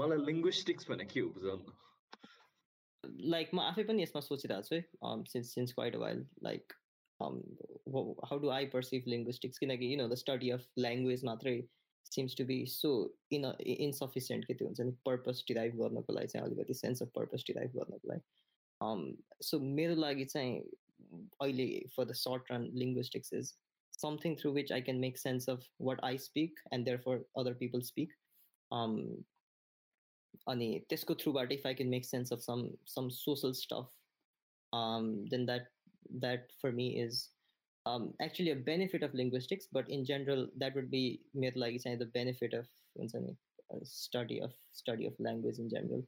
मलाई लिङ्ग्विस्टिक्स भने के हो बुझाउनु लाइक म आफै पनि यसमा सोचिरहेको छु है since since quite a while like how do I perceive linguistics किनकि you know the study of language मात्रै सिम्स टु बी सो इन इनसफिसियन्ट के त्यो हुन्छ नि पर्पज डिराइभ गर्नको लागि चाहिँ अलिकति सेन्स अफ पर्पज डिराइभ गर्नको लागि सो मेरो लागि चाहिँ अहिले for the short run linguistics is something through which I can make sense of what I speak and therefore other people speak. Um, अनि त्यसको थ्रुबाट if I can make sense of some some social stuff then that that for me is actually a benefit of linguistics but in general that would be मेरो लागि चाहिँ the benefit of हुन्छ नि study of study of language in general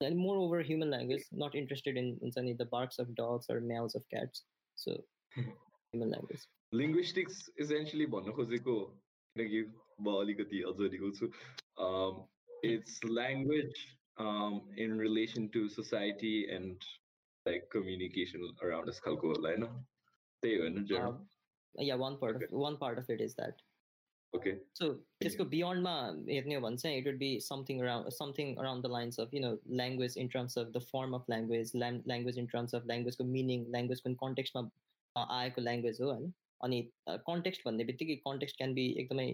and moreover human language not interested in, in the barks of dogs or meows of cats so human language linguistics essentially भन्नु खोजेको किनकि म अलिकति अझ छु it's language um, in relation to society and like communication around us खालको होला होइन त्यही हो होइन um, yeah one part okay. of one part of it is that okay so त्यसको beyond मा हेर्ने हो भने चाहिँ it would be something around something around the lines of you know language in terms of the form of language language in terms of language को meaning language को context मा आएको language हो होइन अनि context भन्ने बित्तिकै context can be एकदमै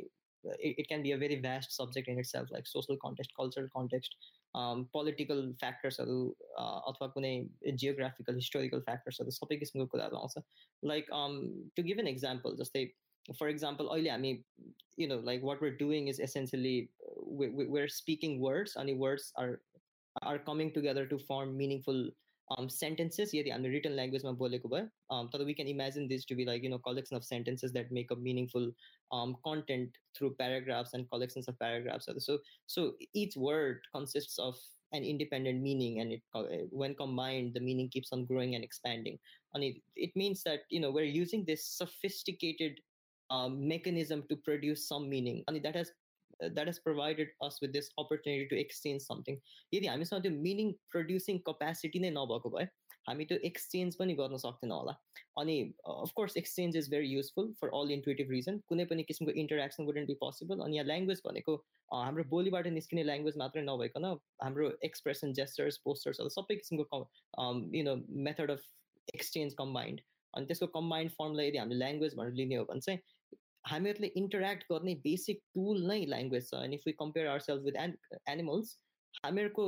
it, it, can be a very vast subject in itself like social context cultural context um, political factors uh, अथवा कुनै geographical historical factors सबै किसिमको कुराहरू आउँछ like um, to give an example जस्तै for example अहिले हामी you know like what we're doing is essentially we, we're speaking words and the words are are coming together to form meaningful um, sentences yet the written language um, we can imagine this to be like you know collection of sentences that make up meaningful um, content through paragraphs and collections of paragraphs. So so each word consists of an independent meaning and it when combined the meaning keeps on growing and expanding. And it, it means that you know we're using this sophisticated um, mechanism to produce some meaning. I and that has that has provided us with this opportunity to exchange something यदि हामीसँग त्यो meaning producing capacity नै नभएको भए हामी त्यो exchange पनि गर्न सक्दैनौँ होला अनि of course exchange is very useful for all intuitive reason कुनै पनि किसिमको इन्टरेक्सन वुडन्ट बी पोसिबल अनि यहाँ ल्याङ्ग्वेज भनेको हाम्रो बोलीबाट निस्किने ल्याङ्ग्वेज मात्रै नभइकन हाम्रो एक्सप्रेसन जेस्टर्स पोस्टर्सहरू सबै किसिमको you know method of exchange combined अनि त्यसको कम्बाइन्ड फर्मलाई यदि हामीले ल्याङ्ग्वेज भनेर लिने हो भने चाहिँ हामीहरूले इन्टरेक्ट गर्ने बेसिक टुल नै ल्याङ्ग्वेज छ अनि if you compare our self with an animals हामीहरूको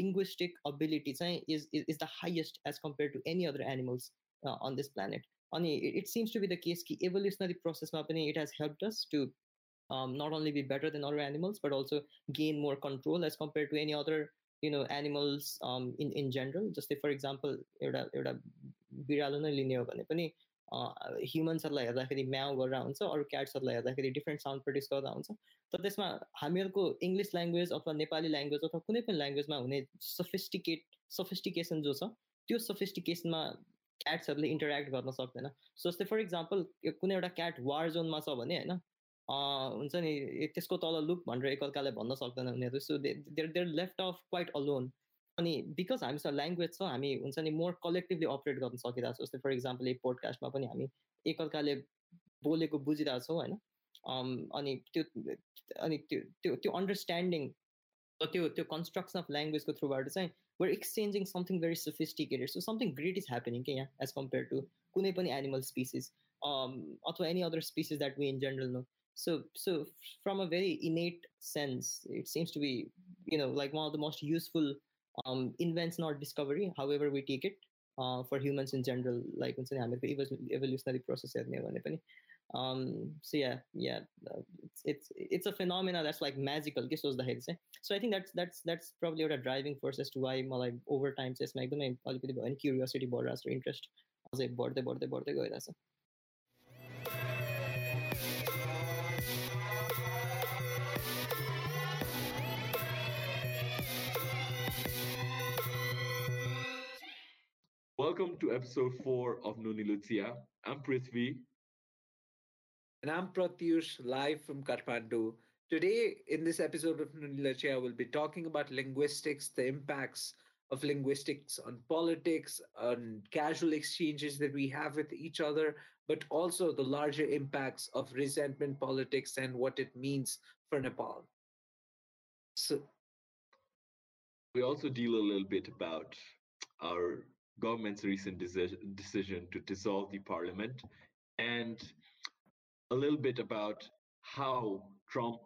लिङ्ग्विस्टिक अबिलिटी चाहिँ is is the highest as compare to any other animals on this planet अनि it CIMS to be the case कि evolutionary प्रोसेसमा पनि it has help us to not only be better than other animals, but also gain more control as compared to any other, you know, animals um, in in general. Just say, for example, एउटा एउटा बिरालो नै लिने हो भने पनि ह्युमन्सहरूलाई हेर्दाखेरि म्याउ गरेर हुन्छ अरू क्याट्सहरूलाई हेर्दाखेरि डिफ्रेन्ट साउन्ड प्रड्युस गर्दा हुन्छ। तर त्यसमा हामीहरूको इङ्ग्लिस ल्याङ्ग्वेज अथवा नेपाली ल्याङ्ग्वेज अथवा कुनै पनि ल्याङ्ग्वेजमा हुने सफिस्टिकेट सफिस्टिकेसन जो छ त्यो सफिस्टिकेसनमा क्याट्सहरूले इन्टरेक्ट गर्न सक्दैन। सो जस्तै फर इक्जाम्पल कुनै एउटा क्याट वार जोनमा छ भने होइन हुन्छ नि त्यसको तल लुक भनेर एकअर्काले भन्न सक्दैन उनीहरू। So they're they're left of quite alone. अनि बिकज हामीसँग ल्याङ्ग्वेज छ हामी हुन्छ नि मोर कलेक्टिभली अपरेट गर्न सकिरहेको छ जस्तै फर इक्जाम्पल यो पोडकास्टमा पनि हामी एकअर्काले बोलेको बुझिरहेछौँ होइन अनि त्यो अनि त्यो त्यो त्यो अन्डरस्ट्यान्डिङ त्यो त्यो कन्स्ट्रक्सन अफ ल्याङ्ग्वेजको थ्रुबाट चाहिँ where exchanging something very sophisticated so something great is happening के यहाँ एज कम्पेयर टु कुनै पनि एनिमल स्पिसिस अथवा any other species that we in general no so so from a very innate sense it seems to be you know like one of the most useful um, invents not discovery, however we take it. Uh, for humans in general, like in it was evolutionary process. Um, so yeah, yeah, uh, it's, it's it's a phenomena that's like magical. This was the head. So I think that's that's that's probably what a driving force as to why like over time, says chess, curiosity, interest. Welcome to episode four of Nuni Lucia. I'm Prithvi. And I'm Pratyush, live from Kathmandu. Today, in this episode of Nuni Lucia, we'll be talking about linguistics, the impacts of linguistics on politics, on casual exchanges that we have with each other, but also the larger impacts of resentment politics and what it means for Nepal. So, we also deal a little bit about our government's recent deci- decision to dissolve the parliament and a little bit about how Trump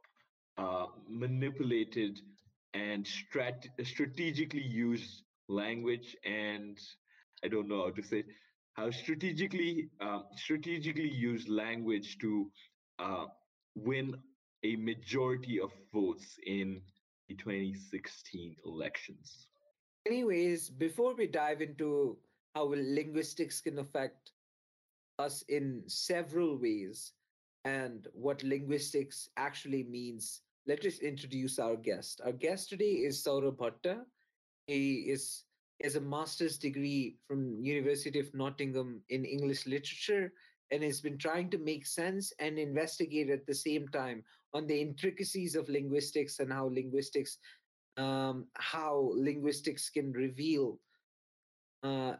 uh, manipulated and strat- strategically used language and I don't know how to say how strategically um, strategically used language to uh, win a majority of votes in the 2016 elections. Anyways, before we dive into how linguistics can affect us in several ways and what linguistics actually means, let us introduce our guest. Our guest today is Saurabh Bhatta. He is has a master's degree from University of Nottingham in English literature and has been trying to make sense and investigate at the same time on the intricacies of linguistics and how linguistics um, how linguistics can reveal uh,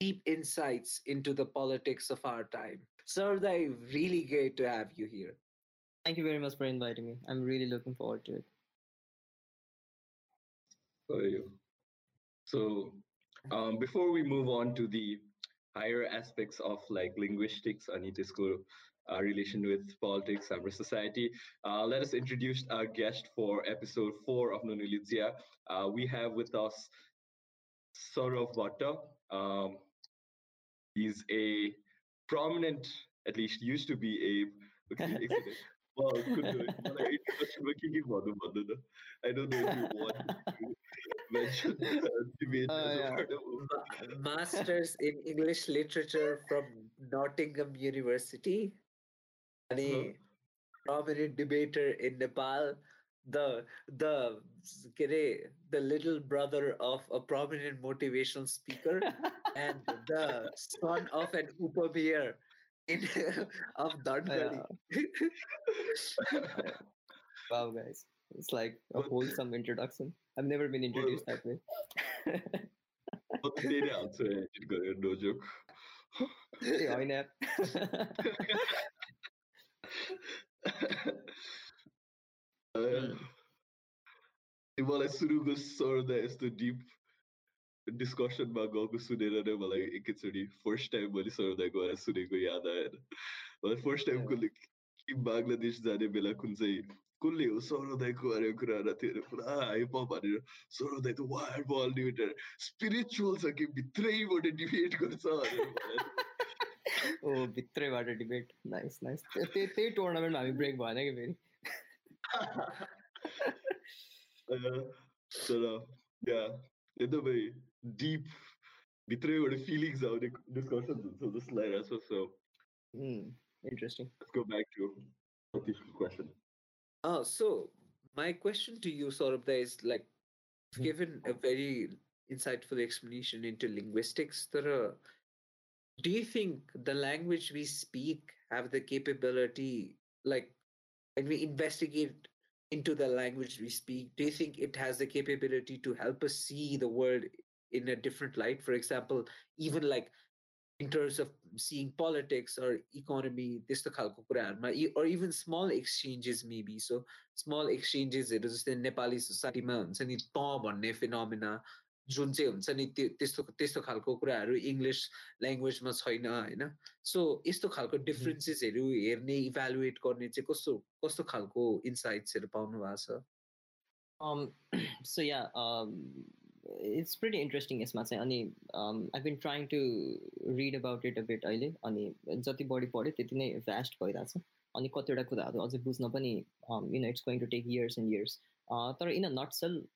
deep insights into the politics of our time. Sardai, really great to have you here. Thank you very much for inviting me. I'm really looking forward to it. For you. So, um, before we move on to the higher aspects of like linguistics and school uh, relation with politics and society, uh, let us introduce our guest for episode four of Nonulizia. Uh, we have with us Saurabh Bhatta. Um, he's a prominent, at least used to be a. Okay, well, could do it. I don't know if you want to mention debate uh, yeah. Masters in English Literature from Nottingham University any uh-huh. prominent debater in Nepal, the the the little brother of a prominent motivational speaker, and the son of an Upa in of Dhanbali. Wow, guys, it's like a wholesome introduction. I've never been introduced that way. No joke. Yeah, I know. मलाई सुरुको सर्दा यस्तो dip डिस्कसनमा गएको सुनेर नै मलाई एकैचोटि first time मैले सर्दा गएर सुनेको याद आएन मलाई फर्स्ट टाइमको बङ्गलादेश जाने बेला कुन चाहिँ कसले हो सौरदायको अरे कुराहरू थियो पुरा हाइप भनेर सौरदाय त वायर बल डिबेटर स्पिरिचुअल छ कि भित्रैबाट डिबेट गर्छ ओ भित्रैबाट डिबेट नाइस नाइस त्यही त्यही टुर्नामेन्टमा हामी ब्रेक भएन कि फेरि तर या एकदमै डिप भित्रैबाट फिलिङ्स आउने डिस्कसन हुन्छ जस्तो लागिरहेको छ so interesting go back to the question. Uh, so my question to you, Saurabh, is like, given a very insightful explanation into linguistics, there are do you think the language we speak have the capability like when we investigate into the language we speak do you think it has the capability to help us see the world in a different light? For example even like in terms of seeing politics or economy this or even small exchanges maybe. So small exchanges it is the nepali society phenomena जुन चाहिँ हुन्छ नि त्यो त्यस्तो त्यस्तो खालको कुराहरू English ल्याङ्ग्वेजमा छैन होइन? सो यस्तो खालको डिफरेन्सेसहरू हेर्ने इभ्यालुएट गर्ने चाहिँ कस्तो कस्तो खालको इन्साइट्सहरू पाउनु भएको छ? yeah um it's pretty interesting यसमा चाहिँ। अनि I been trying to read about it a bit अहिले। अनि जति बढी पढ्यो त्यति नै भ्यास्ट भइरहेछ। अनि कतिवटा कुराहरू अझै बुझ्न पनि you know it's going to take years and years तर in a nutshell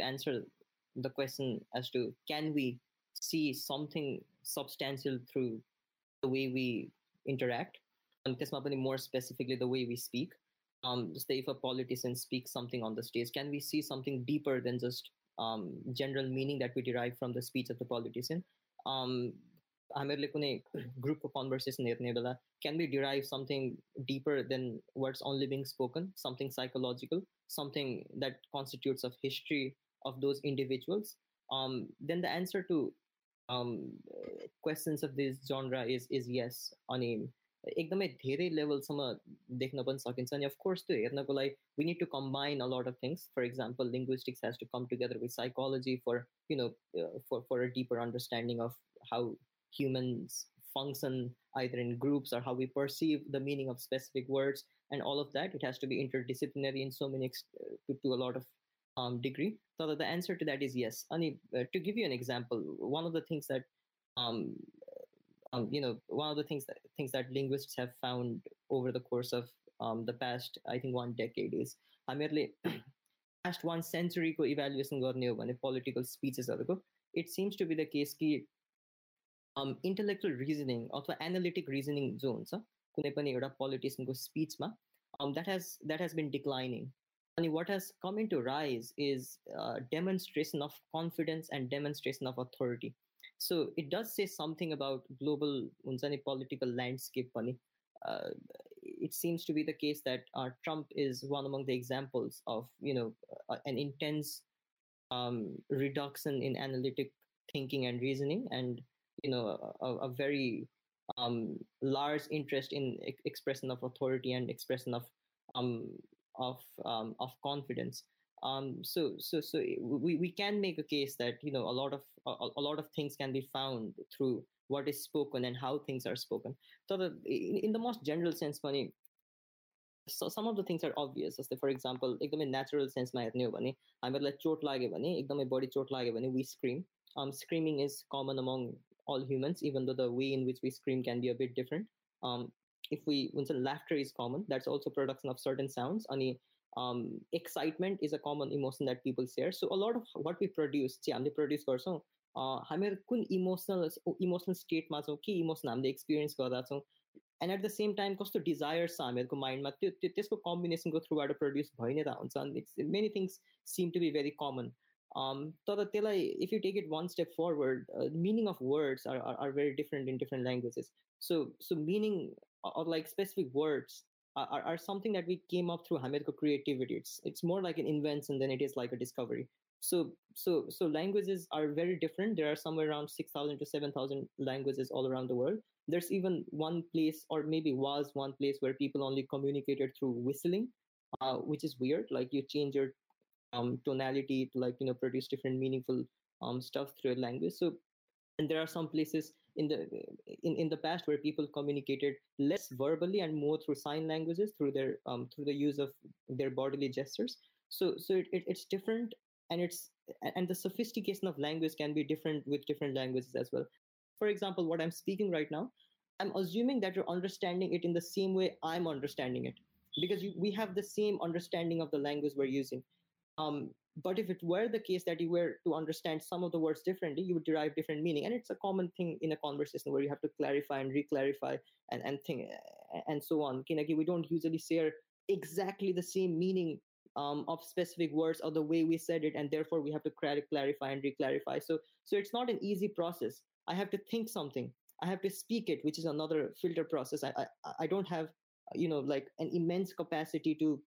answer the question as to can we see something substantial through the way we interact and more specifically the way we speak um say if a politician speaks something on the stage can we see something deeper than just um, general meaning that we derive from the speech of the politician um हामीहरूले कुनै ग्रुपको conversation हेर्ने बेला can be derive something dipper than words only being spoken something psychological something that कन्स्टिट्युट्स of history of those individuals, um, then the answer to um, questions of this genre is is yes. I mean, एकदमै धेरै लेभलसम्म देख्न पनि सकिन्छ अनि of course त्यो हेर्नको लागि we need to combine a lot of things for example linguistics has to come together with psychology for you know for for a deeper understanding of how humans function either in groups or how we perceive the meaning of specific words and all of that it has to be interdisciplinary in so many uh, to, to, a lot of um, degree so the answer to that is yes and uh, to give you an example one of the things that um, um, you know, one of the things that things that linguists have found over the course of um, the past, I think, one decade is हामीहरूले past one century को evaluation गर्ने हो भने political speechesहरूको it seems to be the case कि um, intellectual reasoning अथवा analytic reasoning जो हुन्छ कुनै पनि एउटा politicianको speechमा um, that has that has been declining and what has come into rise is uh, demonstration of confidence and demonstration of authority so it does say something about global political landscape. Uh, it seems to be the case that uh, Trump is one among the examples of you know uh, an intense um, reduction in analytic thinking and reasoning, and you know a, a very um, large interest in e- expression of authority and expression of um, of um, of confidence um, so so so we, we can make a case that you know a lot of a, a, lot of things can be found through what is spoken and how things are spoken so the, in, in the most general sense money so some of the things are obvious जस्तै for example एकदमै natural सेन्समा हेर्ने हो भने हामीहरूलाई चोट लाग्यो भने एकदमै बढी चोट लाग्यो भने we scream um, screaming is common among all humans even though the way in which we scream can be a bit different um, if we when laughter is common that's also production of certain sounds अनि um, excitement is a common emotion that people share so a lot of what we produce चाहिँ हामीले produce गर्छौँ हामीहरू कुन emotional emotional स्टेटमा छौँ के emotion हामीले एक्सपिरियन्स गर्दा छौँ and at the same time कस्तो डिजायर्स छ हामीहरूको माइन्डमा त्यो त्यो त्यसको कम्बिनेसनको थ्रुबाट प्रड्युस भइ नै त हुन्छ अनि many things SIM to be very कमन तर त्यसलाई if you take it one step forward meaning of words are are very different in different languages so so meaning or like specific words are, are something that we came up through Hametko creativity. It's it's more like an invention than it is like a discovery. So so so languages are very different. There are somewhere around six thousand to seven thousand languages all around the world. There's even one place, or maybe was one place, where people only communicated through whistling, uh, which is weird. Like you change your um, tonality to like you know produce different meaningful um, stuff through a language. So and there are some places in the in, in the past where people communicated less verbally and more through sign languages through their um, through the use of their bodily gestures. So so it, it, it's different and it's and the sophistication of language can be different with different languages as well. For example what i'm speaking right now i'm assuming that you're understanding it in the same way i'm understanding it because you, we have the same understanding of the language we're using. Um, but if it were the case that you were to understand some of the words differently, you would derive different meaning. And it's a common thing in a conversation where you have to clarify and re-clarify and, and think and so on. We don't usually share exactly the same meaning um, of specific words or the way we said it, and therefore we have to clarify and re-clarify. So so it's not an easy process. I have to think something. I have to speak it, which is another filter process. I I, I don't have you know like an immense capacity to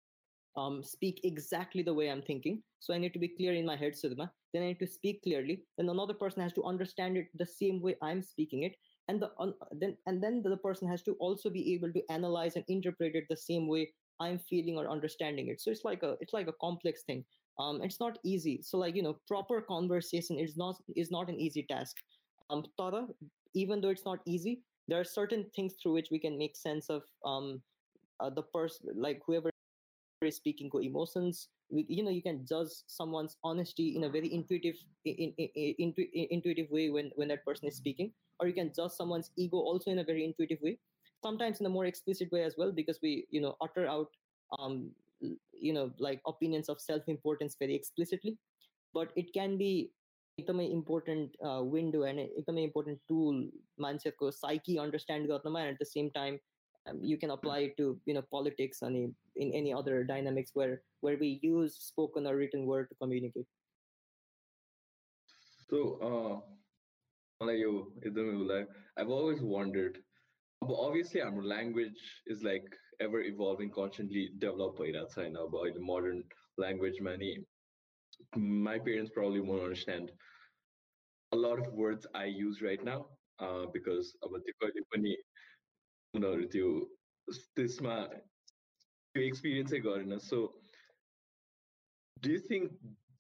um, speak exactly the way I'm thinking. So I need to be clear in my head, Sudhma. Then I need to speak clearly. Then another person has to understand it the same way I'm speaking it. And the uh, then and then the person has to also be able to analyze and interpret it the same way I'm feeling or understanding it. So it's like a it's like a complex thing. Um, it's not easy. So like you know, proper conversation is not is not an easy task. Um, Tara, even though it's not easy, there are certain things through which we can make sense of um uh, the person like whoever speaking co emotions you know you can judge someone's honesty in a very intuitive in, in, in, in, intuitive way when when that person is speaking or you can judge someone's ego also in a very intuitive way sometimes in a more explicit way as well because we you know utter out um you know like opinions of self-importance very explicitly but it can be एकदमै important window होइन एकदमै important tool मान्छेको psyche understand गर्नमा eight the same time um, you can apply it to you know politics and in, in any other dynamics where where we use spoken or written word to communicate. So uh i've always wondered obviously our language is like ever evolving constantly developed by that now by the modern language many my parents probably won't understand a lot of words i use right now uh, because of the उनीहरू त्यो त्यसमा त्यो एक्सपिरियन्सै गरेन सो do you think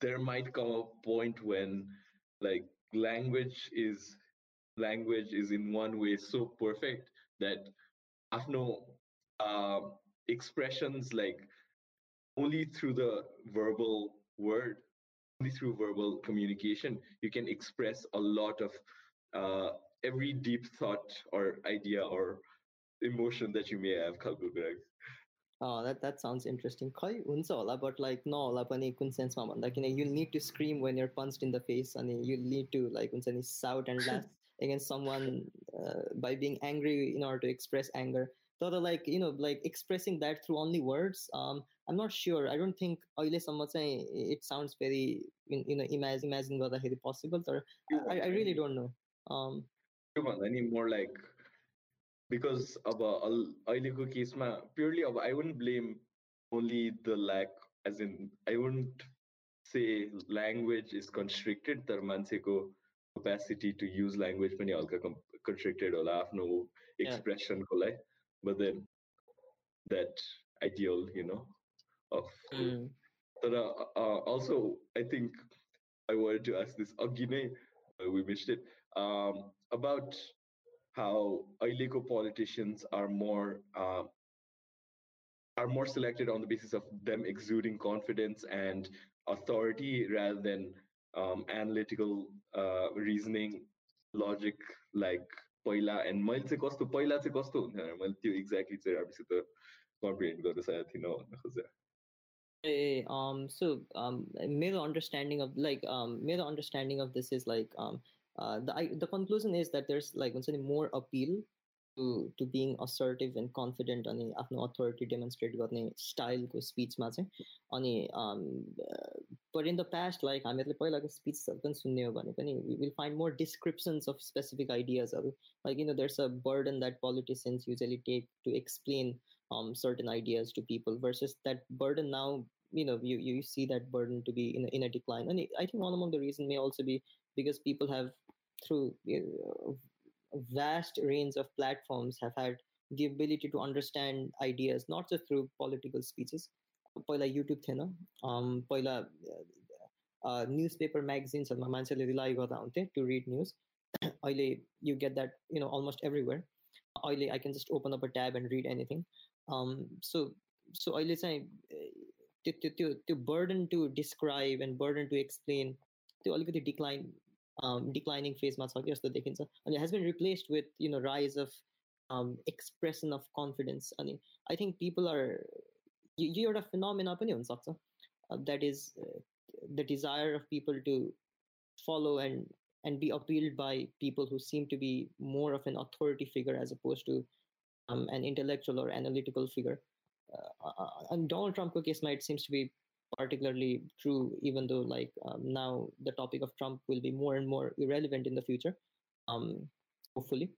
there might come a point when like language is language is in one way so perfect that no uh, expressions like only through the verbal word only through verbal communication you can express a lot of uh, every deep thought or idea or emotion that you may have Oh, that that sounds interesting. खै हुन्छ होला but like नहोला पनि कुन सेन्समा भन्दा किन you need to scream when your punch in the face अनि you need to like हुन्छ नि साउट end last against someone uh, by being angry in order to express anger. So like you know, like expressing that through only words. Um, I'm not sure. I don't think अहिलेसम्म चाहिँ it sounds very you know imagine imagine गर्दाखेरि possible. Or I, I really don't know. Um, more like because अब अहिलेको केसमा purely अब I won't blame only the lack as in I won't say language is कन्स्ट्रिक्टेड तर मान्छेको capacity to use language पनि हल्का constricted होला आफ्नो expressionको लागि but then that ideal you know of mm. तर uh, also I think I wanted to ask this अघि नै we missed it um, about how illegal politicians are more uh, are more selected on the basis of them exuding confidence and authority rather than um, analytical uh, reasoning, logic, like पहिला and मैले चाहिँ कस्तो पहिला चाहिँ कस्तो हुन्थ्यो भने मैले त्यो एक्ज्याक्टली चाहिँ अबसित कम्प्रिहेन्ड गर्न सकेको थिइनँ भन्न खोजेँ Hey, um, so um, my understanding of like um, my understanding of this is like um, uh, the I, the conclusion is that there's like more appeal to to being assertive and confident अनि आफ्नो authority demonstrate गर्ने स्टाइलको स्पिचमा चाहिँ अनि but in the past like हामीहरूले पहिलाको स्पिचहरू पनि सुन्ने हो भने पनि we will find more डिस्क्रिप्सन्स of specific आइडियाजहरू like you know there's a burden that politicians usually take to explain um, certain ideas to people versus that burden now you know you, you see that burden to be in a, in a decline and i think one among the reason may also be because people have through uh, vast range of platforms have had the ability to understand ideas not just through political speeches पहिला YouTube थिएन पहिला news paper म्यागजिन्सहरूमा मान्छेले rely गर्दा हुन्थे to read news अहिले you get that you know almost everywhere अहिले आई can just open up a tab and read anything सो सो अहिले चाहिँ त्यो त्यो त्यो त्यो burden to describe end burden to explain त्यो अलिकति डिक्लाइन um, declining phase छ कि जस्तो देखिन्छ अनि has been replaced with you know rise of expression of confidence अनि आई थिङ्क पिपल आर यो एउटा फिनोमिना पनि हुनसक्छ that is the desire of people to follow and and be appealed by people who seem to be more of an authority figure as opposed to um, an intellectual or analytical figure. Uh, uh, and Donald Trump case, it seems to be particularly true, even though like um, now the topic of Trump will be more and more irrelevant in the future, um, hopefully.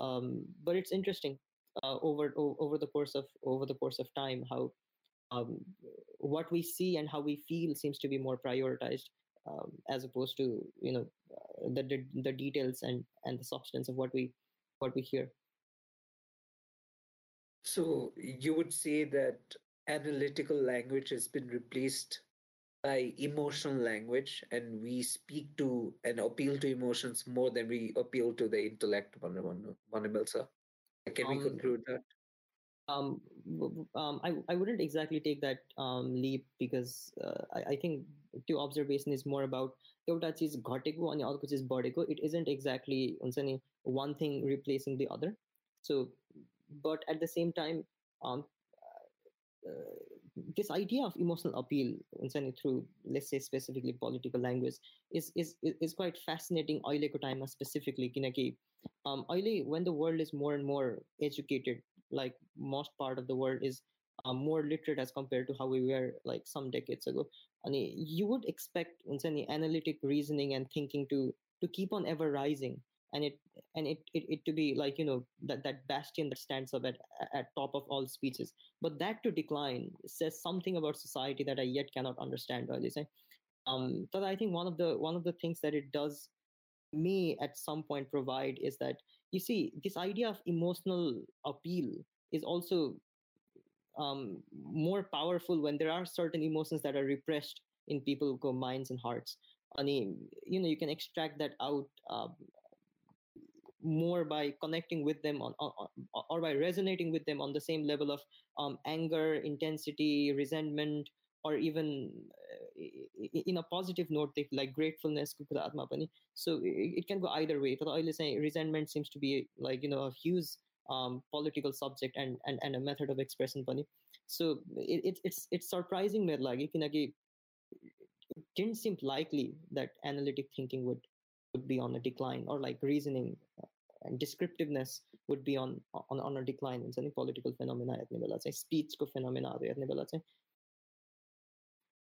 Um, but it's interesting uh, over over the course of over the course of time how um, what we see and how we feel seems to be more prioritized um, as opposed to you know uh, the, the the details and and the substance of what we what we hear. So you would say that analytical language has been replaced by emotional language and we speak to and appeal to emotions more than we appeal to the intellect Manamal sir can um, we conclude that um, um, I, I wouldn't exactly take that um, leap because uh, I, I think the observation is more about kyota is ghotego and the other is bodego. It isn't exactly one thing replacing the other. So, but at the same time, um, uh, this idea of emotional appeal and sending through, let's say specifically political language, is is is quite fascinating. Oile ko time specifically kinaki. Um, oile when the world is more and more educated, like most part of the world is uh, more literate as compared to how we were like some decades ago. And you would expect analytic reasoning and thinking to to keep on ever rising and it and it, it, it to be like you know that that bastion that stands up at at top of all speeches but that to decline says something about society that i yet cannot understand early say um but i think one of the one of the things that it does me at some point provide is that you see this idea of emotional appeal is also um, more powerful when there are certain emotions that are repressed in people go minds and hearts. I mean, you know, you can extract that out um, more by connecting with them on, on, on, or by resonating with them on the same level of um, anger, intensity, resentment, or even uh, in a positive note, like gratefulness. So it, can go either way. Resentment seems to be like you know a huge um, political subject and, and, and a method of expression. So it, it's it's surprising me like it didn't seem likely that analytic thinking would would be on a decline or like reasoning uh, descriptiveness would be on on, on a decline in any political phenomena हेर्ने बेला चाहिँ स्पिचको फेनोमेनाहरू हेर्ने बेला चाहिँ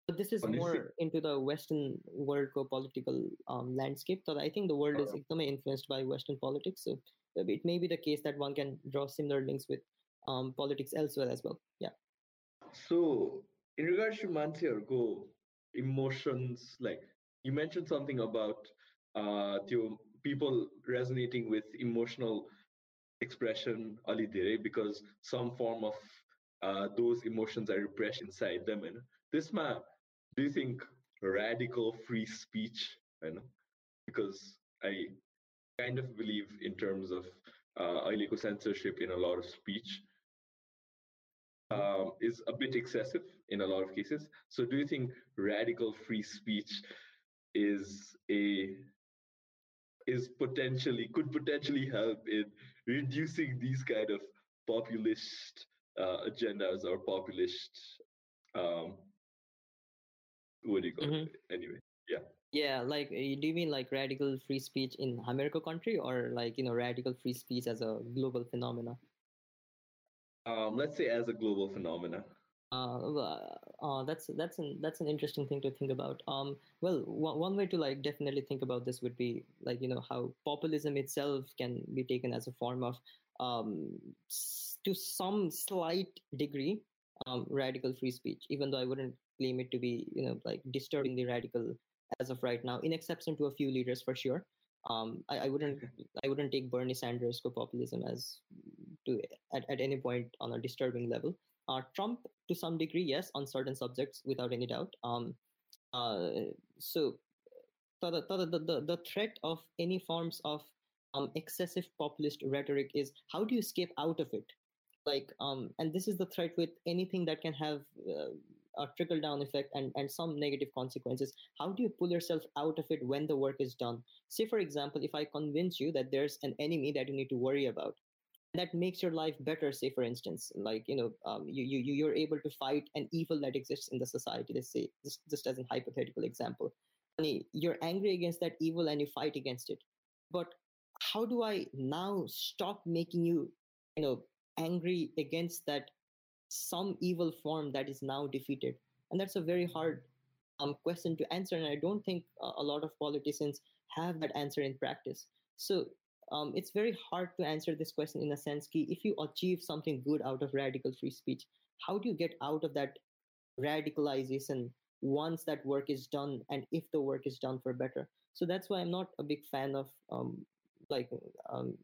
but this is more into the Western world political um, landscape. So I think the world is uh-huh. influenced by Western politics. So it may be the case that one can draw similar links with um, politics elsewhere as well. Yeah. So in regards to Mansi go emotions, like you mentioned something about uh, people resonating with emotional expression ali because some form of uh, those emotions are repressed inside them and this man do you think radical free speech you know? Because i kind of believe in terms of uh, illegal censorship in a lot of speech um, is a bit excessive in a lot of cases. So do you think radical free speech is a is potentially could potentially help in reducing these kind of populist uh, agendas or populist um, what do you call mm-hmm. it? Anyway, yeah. Yeah, like do you mean like radical free speech in America country or like you know radical free speech as a global phenomena? Um, let's say as a global phenomena. Uh, uh, that's that's an that's an interesting thing to think about. Um, well, one, one way to like definitely think about this would be like you know how populism itself can be taken as a form of um, to some slight degree um, radical free speech, even though I wouldn't claim it to be, you know, like disturbingly radical as of right now, in exception to a few leaders for sure. Um, I, I wouldn't I wouldn't take Bernie Sanders' for populism as to at, at any point on a disturbing level. Uh, Trump to some degree, yes, on certain subjects without any doubt. Um, uh, so the, the, the, the, threat of any forms of um, excessive populist rhetoric is how do you escape out of it? like um and this is the threat with anything that can have uh, a trickle down effect and and some negative consequences how do you pull yourself out of it when the work is done say for example if i convince you that there's an enemy that you need to worry about that makes your life better say for instance like you know um, you, you you're able to fight an evil that exists in the society let's say just, just as a hypothetical example. You're angry against that evil and you fight against it. But how do i now stop making you you know angry against that some evil form that is now defeated? And that's a very hard um, question to answer and i don't think a lot of politicians have that answer in practice. So um, it's very hard to answer this question in a sense key if you achieve something good out of radical free speech how do you get out of that radicalization once that work is done and if the work is done for better so that's why i'm not a big fan of um, like um,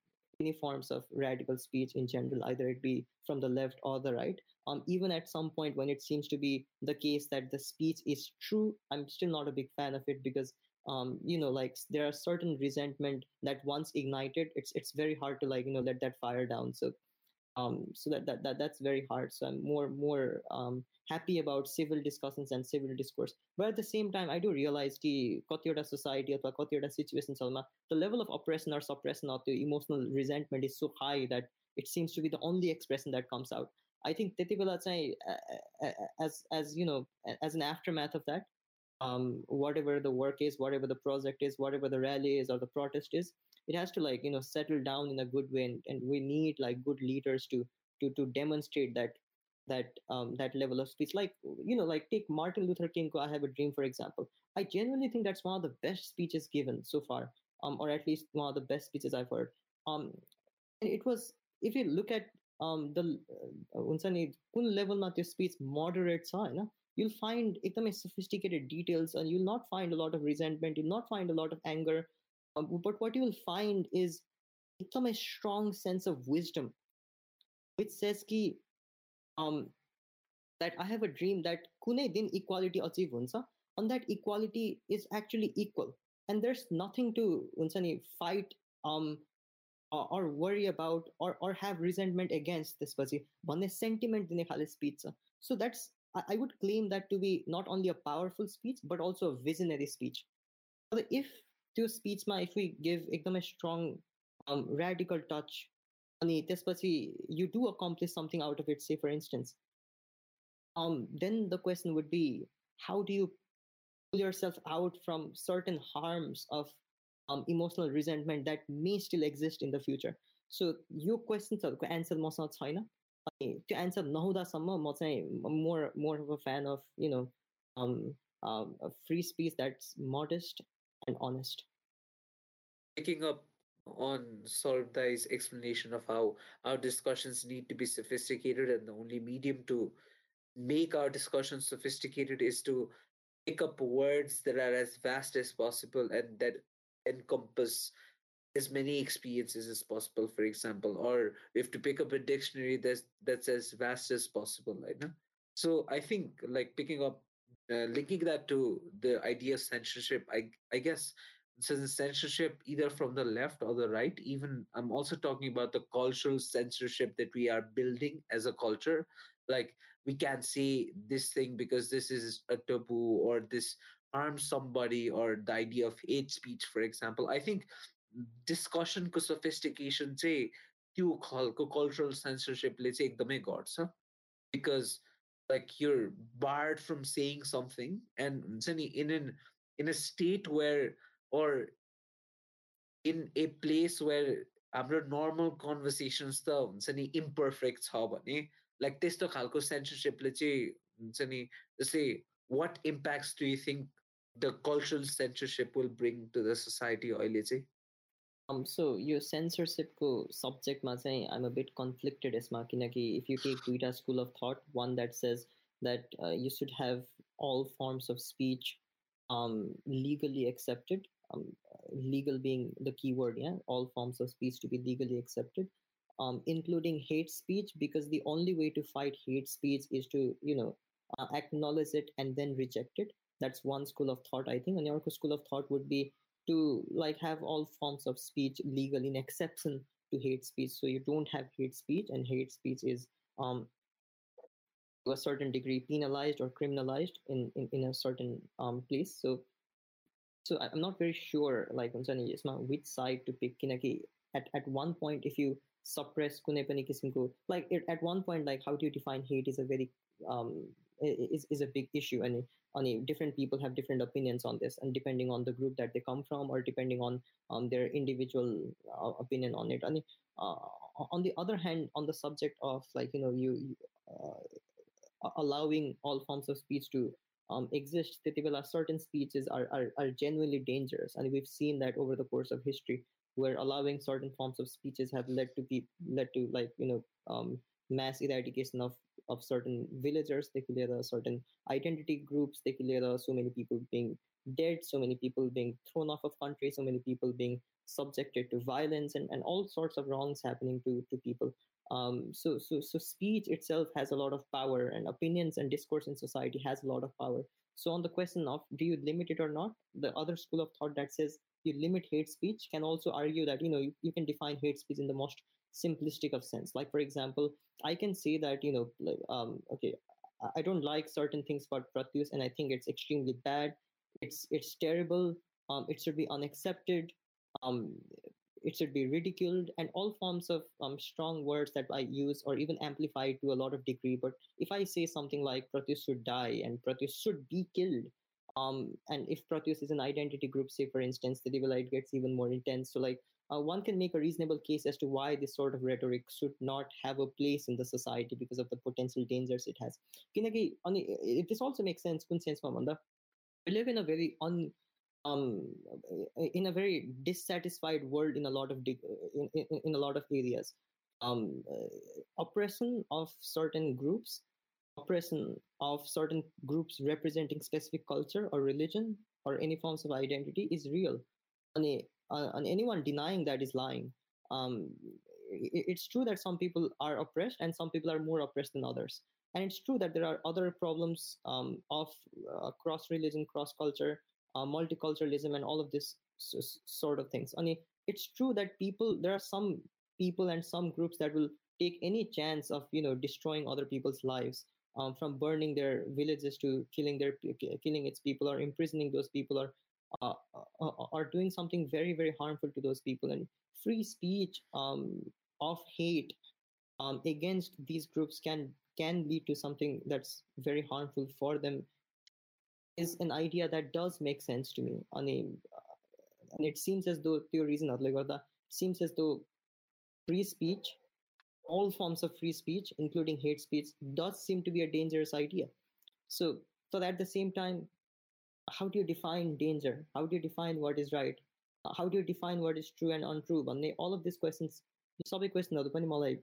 any forms of radical speech in general, either it be from the left or the right. Um, even at some point when it seems to be the case that the speech is true, I'm still not a big fan of it because um, you know like there are certain resentment that once ignited it's it's very hard to like you know let that fire down. So um, so that, that, that that's very hard. So i'm more more um, happy about civil discussions and civil discourse. But at the same time i do realize the kotyoda society or kotyoda situation salma the level of oppression or suppression or the emotional resentment is so high that it seems to be the only expression that comes out. I think tetibela as as you know as an aftermath of that um, whatever the work is, whatever the project is, whatever the rally is or the protest is, it has to like you know settle down in a good way, and, and we need like good leaders to to to demonstrate that that um, that level of speech. Like you know, like take Martin Luther King. I have a dream, for example. I genuinely think that's one of the best speeches given so far, um, or at least one of the best speeches I've heard. Um, it was if you look at um the हुन्छ नि कुन लेभलमा त्यो speech moderate छ होइन you'll find एकदमै sophisticated details and you'll not find a lot of resentment you'll not find a lot of anger uh, but what you will find is become a strong sense of wisdom which says ki um that i have a dream that kune din equality achieve huncha and that equality is actually equal and there's nothing to हुन्छ नि fight um or, or worry about or or have resentment against त्यसपछि भन्ने sentiment दिने खाले speech छ so that's I would claim that to be not only a powerful speech, but also a visionary speech. So if to speech, ma, if we give a strong, um, radical touch, you do accomplish something out of it, say, for instance, um, then the question would be, how do you pull yourself out from certain harms of um, emotional resentment that may still exist in the future? So your questions are answer must not China to answer Nahuda Sama, I'm more more of a fan of you know um, um, a free speech that's modest and honest. Picking up on Solvdai's explanation of how our discussions need to be sophisticated, and the only medium to make our discussions sophisticated is to pick up words that are as vast as possible and that encompass as many experiences as possible for example or we have to pick up a dictionary that's that's as vast as possible right now so i think like picking up uh, linking that to the idea of censorship i i guess since censorship either from the left or the right even i'm also talking about the cultural censorship that we are building as a culture. Like we can't say this thing because this is a taboo or this harms somebody or the idea of hate speech for example. I think discussion ko sophistication say त्यो खालको cultural censorship let's say एकदमै गर्छ because like you're barred from saying something and in an in a state where or in a place where हाम्रो normal conversations त हुन्छ नि imperfect छ भने लाइक त्यस्तो खालको सेन्सरसिपले चाहिँ हुन्छ नि जस्तै what impacts do you think the cultural censorship will bring to the society अहिले चाहिँ um, so your censorship ko subject ma I'm a bit conflicted as makina if you take Twitter school of thought, one that says that uh, you should have all forms of speech um, legally accepted, um, legal being the key word, yeah, all forms of speech to be legally accepted, um, including hate speech, because the only way to fight hate speech is to, you know, uh, acknowledge it and then reject it. That's one school of thought, I think. Another school of thought would be to like have all forms of speech legal in exception to hate speech. So you don't have hate speech and hate speech is um, to a certain degree penalized or criminalized in, in, in a certain um, place. So so i'm not very sure like concerning Isma, which side to pick. Kinaki at, at one point if you suppress kune pani like it, at one point like how do you define hate is a very um, is, is a big issue and अनि different people have different opinions on this and depending on the group that they come from or depending on um, their individual uh, opinion on it. And uh, on the other hand on the subject of like you know you uh, allowing all forms of speech to um, exist certain speeches are, are, are genuinely dangerous. And we've seen that over the course of history where allowing certain forms of speeches have led to be led to like you know um, mass eradication of of certain villagers. Clear certain identity groups. Clear so many people being dead so many people being thrown off of country so many people being subjected to violence and, and all sorts of wrongs happening to to people. Um, so so so speech itself has a lot of power and opinions and discourse in society has a lot of power. So on the question of do you limit it or not? The other school of thought that says you limit hate speech can also argue that you know you, you can define hate speech in the most simplistic of sense. Like for example i can say that you know um, okay i don't like certain things about pratyush and i think it's extremely bad. It's it's terrible. Um, it should be unaccepted. Um, it should be ridiculed and all forms of um, strong words that i use or even amplified to a lot of degree. But if i say something like pratyush should die and pratyush should be killed um, and if Pratyush is an identity group, say for instance, the divide gets even more intense. So like uh, one can make a reasonable case as to why this sort of rhetoric should not have a place in the society because of the potential dangers it has. This also makes sense. We live in a very un um in a very dissatisfied world in a lot of in, in, in a lot of areas um uh, oppression of certain groups oppression of certain groups representing specific culture or religion or any forms of identity is real and, and anyone denying that is lying. Um, it's true that some people are oppressed and some people are more oppressed than others. And it's true that there are other problems um, of uh, cross religion cross culture uh, multiculturalism and all of this s- sort of things. I mean, it's true that people there are some people and some groups that will take any chance of you know destroying other people's lives um, from burning their villages to killing their killing its people or imprisoning those people or uh, uh, uh, are doing something very very harmful to those people. And free speech um, of hate um, against these groups can can lead to something that's very harmful for them is an idea that does make sense to me. I mean, and it seems as though त्यो reason it seems as though free speech all forms of free speech including hate speech does seem to be a dangerous idea. So so at the same time how do you define danger? How do you define what is right? Uh, how do you define what is true and untrue? And they, all of these questions, topic question, the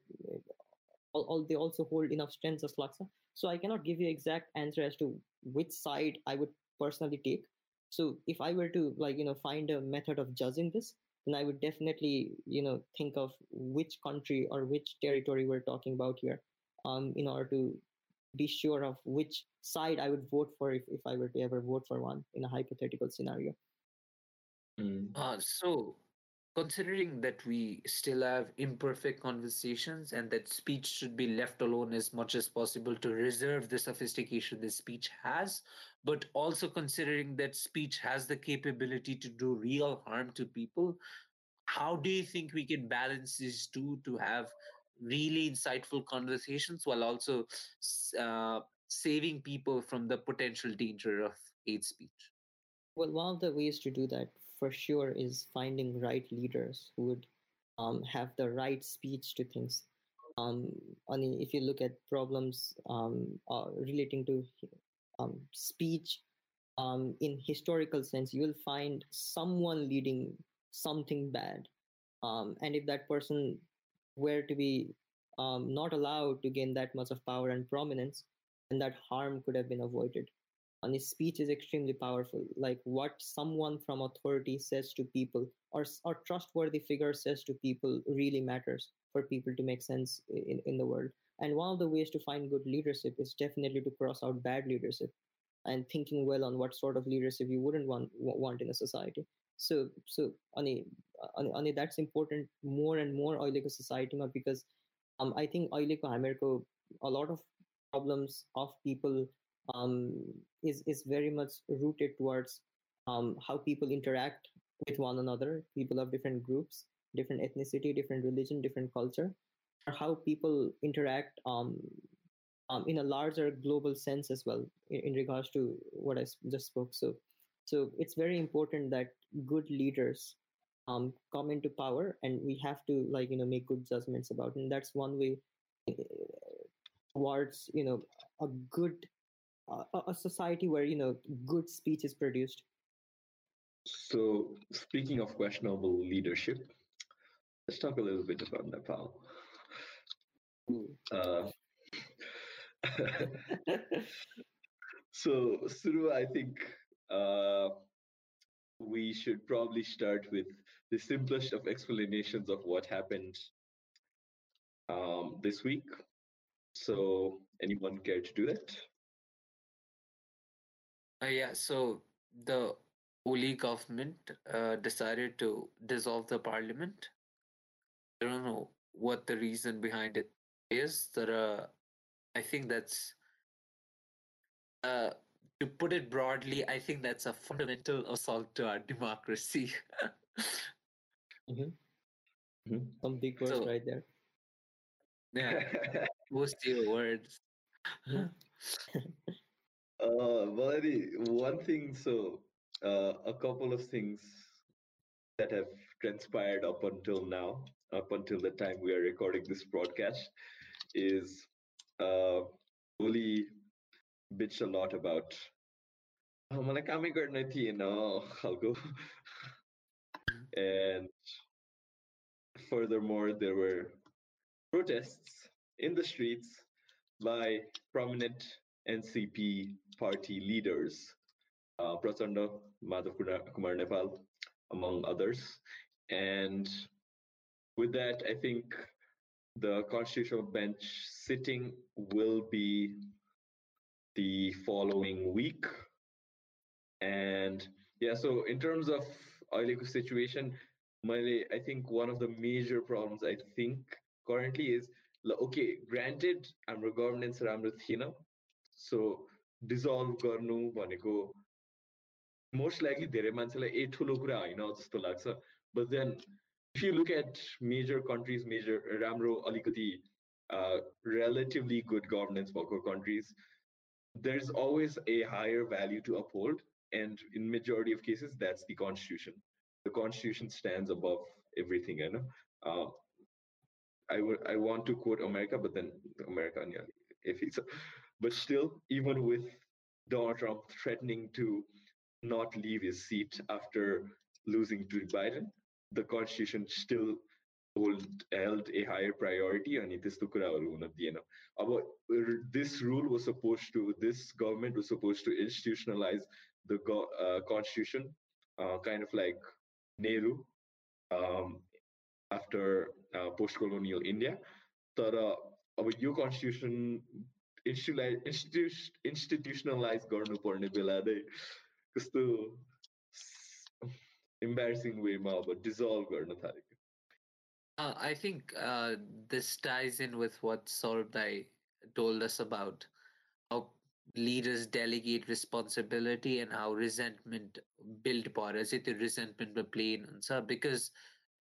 all they also hold enough strength as Laksa. So I cannot give you exact answer as to which side I would personally take. So if I were to like you know find a method of judging this, then I would definitely you know think of which country or which territory we're talking about here, um, in order to be sure of which side i would vote for if, if i were to ever vote for one in a hypothetical scenario mm. uh, so considering that we still have imperfect conversations and that speech should be left alone as much as possible to reserve the sophistication that speech has, but also considering that speech has the capability to do real harm to people, how do you think we can balance these two to have really insightful conversations while also uh, saving people from the potential danger of hate speech? Well, one of the ways to do that for sure is finding right leaders who would um, have the right speech to things. Um, mean, if you look at problems um, uh, relating to um, speech um, in historical sense, you will find someone leading something bad. Um, and if that person were to be um, not allowed to gain that much of power and prominence, and that harm could have been avoided. And his speech is extremely powerful. Like what someone from authority says to people or, or trustworthy figure says to people really matters for people to make sense in, in the world. And one of the ways to find good leadership is definitely to cross out bad leadership and thinking well on what sort of leadership you wouldn't want want in a society so so on a on a, that's important more and more oil eco society because um, i think oil america a lot of problems of people um, is is very much rooted towards um, how people interact with one another. People of different groups different ethnicity different religion different culture or how people interact um, um in a larger global sense as well in, in regards to what i just spoke. So so it's very important that good leaders um, come into power, and we have to like you know make good judgments about, it. and that's one way eh, towards you know a good a, a society where you know good speech is produced. So speaking of questionable leadership let's talk a little bit about nepal. Uh, so Suru, I think uh, we should probably start with the simplest of explanations of what happened um, this week. So, anyone care to do that? Uh, yeah, so the Oli government uh, decided to dissolve the parliament. I don't know what the reason behind it is. That uh, I think that's uh, to put it broadly, I think that's a fundamental assault to our democracy. mm-hmm. Mm-hmm. Some big words so, right there. Yeah, most of your words. Uh, Valerie, one thing, so uh, a couple of things that have transpired up until now, up until the time we are recording this broadcast, is uh, Oli bitched a lot about मलाई कामै गर्न थिएन खालको and furthermore there were protests in the streets by prominent NCP party leaders, uh, Prachanda, Madhav Kumar Nepal, among others. And with that, I think the constitutional bench sitting will be the following week. And yeah, so in terms of अहिलेको situation, I think one of the major problems I think currently is okay, granted हाम्रो governance राम्रो थिएन सो dissolve गर्नु भनेको most likely धेरै मान्छेलाई ए ठुलो कुरा होइन जस्तो लाग्छ but then if you look eight major countries major राम्रो अलिकति relatively good governance भएको countries, there's always a higher value to uphold. And in majority of cases, that's the constitution. The constitution stands above everything. You know, uh, I would I want to quote America, but then America, yeah, if it's, but still, even with Donald Trump threatening to not leave his seat after losing to Biden, the constitution still hold, held a higher priority अनि त्यस्तो कुराहरू हुन दिएन अब this rule was supposed to this government was supposed to institutionalize the uh, constitution uh, kind of like Nehru um, after uh, post-colonial India तर अब यो constitution institutionalize गर्नुपर्ने बेला नै कस्तो embarrassing वेमा अब डिजल्भ गर्न थालेको uh, I think uh, this ties in with what Sorbdai told us about how leaders delegate responsibility and how resentment built upon as it resentment plain answer because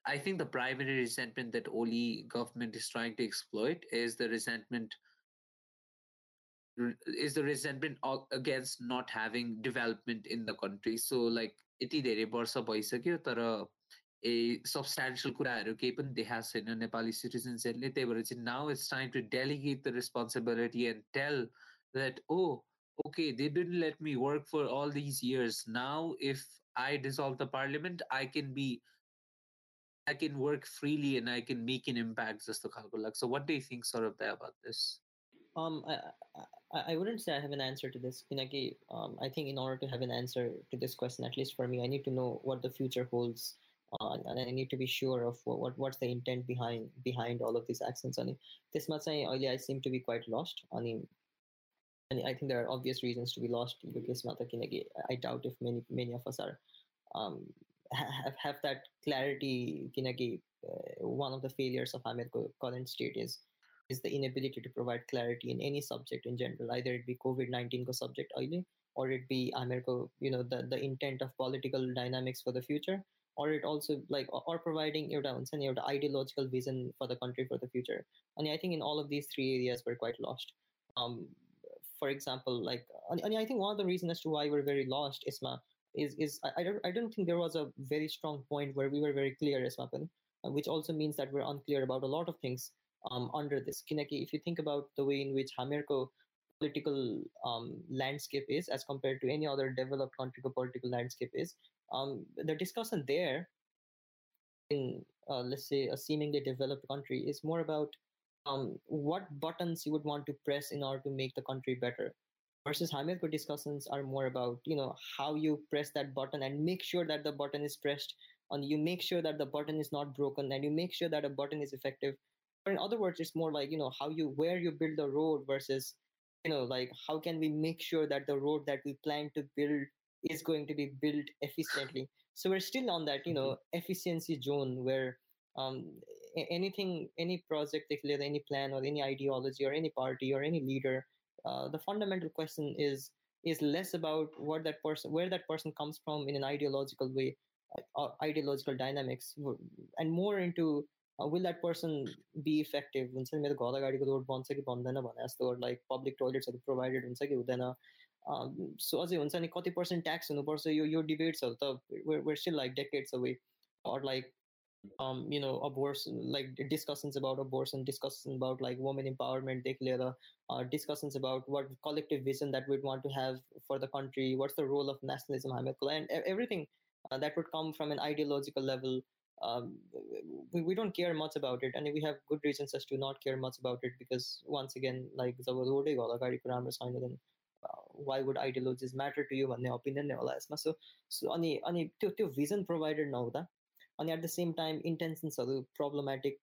I think the primary resentment that Oli government is trying to exploit is the resentment is the resentment against not having development in the country. So like यति धेरै वर्ष भइसक्यो तर ए substantial कुराहरू केही पनि देखाएको छैन नेपाली सिटिजन्सहरूले त्यही भएर चाहिँ now it's time to delegate the responsibility and tell that O okay they didn't let me work for all these years now if i dissolve the parliament i can be i can work freely and i can make an impact just so what do you think sort of about this um I, I, wouldn't say I have an answer to this. Pinaki, um, I think in order to have an answer to this question, at least for me, I need to know what the future holds, uh, and I need to be sure of what, what what's the intent behind behind all of these actions. I mean, this much I I seem to be quite lost. I mean, and I think there are obvious reasons to be lost. Because I doubt if many many of us are um, have have that clarity. Kinagi, uh, one of the failures of Ahmed current state is is the inability to provide clarity in any subject in general, either it be COVID-19 subject or it be America, you know, the, the intent of political dynamics for the future, or it also like or providing your down and your ideological vision for the country for the future. And I think in all of these three areas we're quite lost. Um, for example, like and I think one of the reasons as to why we're very lost, Isma, is is I, don't I don't think there was a very strong point where we were very clear, Isma, which also means that we're unclear about a lot of things um, under this. Kineki, if you think about the way in which Hamirko political um, landscape is as compared to any other developed country political landscape is, um, the discussion there in, uh, let's say, a seemingly developed country is more about um, what buttons you would want to press in order to make the country better. Versus Hamirko discussions are more about, you know, how you press that button and make sure that the button is pressed and you make sure that the button is not broken and you make sure that a button is effective in other words it's more like you know how you where you build the road versus you know like how can we make sure that the road that we plan to build is going to be built efficiently so we're still on that you know mm-hmm. efficiency zone where um, anything any project declared any plan or any ideology or any party or any leader uh, the fundamental question is is less about what that person where that person comes from in an ideological way uh, ideological dynamics and more into will that person be effective हुन्छ मेरो घर अगाडिको road बन्छ कि बन्दैन भने जस्तो like public टोइलेट्सहरू provided हुन्छ कि हुँदैन सो अझै हुन्छ नि कति पर्सेन्ट ट्याक्स हुनुपर्छ यो यो डिबेट्सहरू त were still like decades away or like um, you know, abortion, like discussions about abortion, discussions about like women empowerment, later, uh, discussions about what collective vision that we'd want to have for the country, what's the role of nationalism, and everything uh, that would come from an ideological level um, we, we don't care much about it and we have good reasons as to not care much about it because once again like जब रोडै घर अगाडिको राम्रो छैन then why would ideologies matter to you भन्ने opinion नै होला यसमा सो so अनि अनि त्यो त्यो भिजन प्रोभाइडेड नहुँदा अनि at the same time इन्टेन्सन्सहरू problematic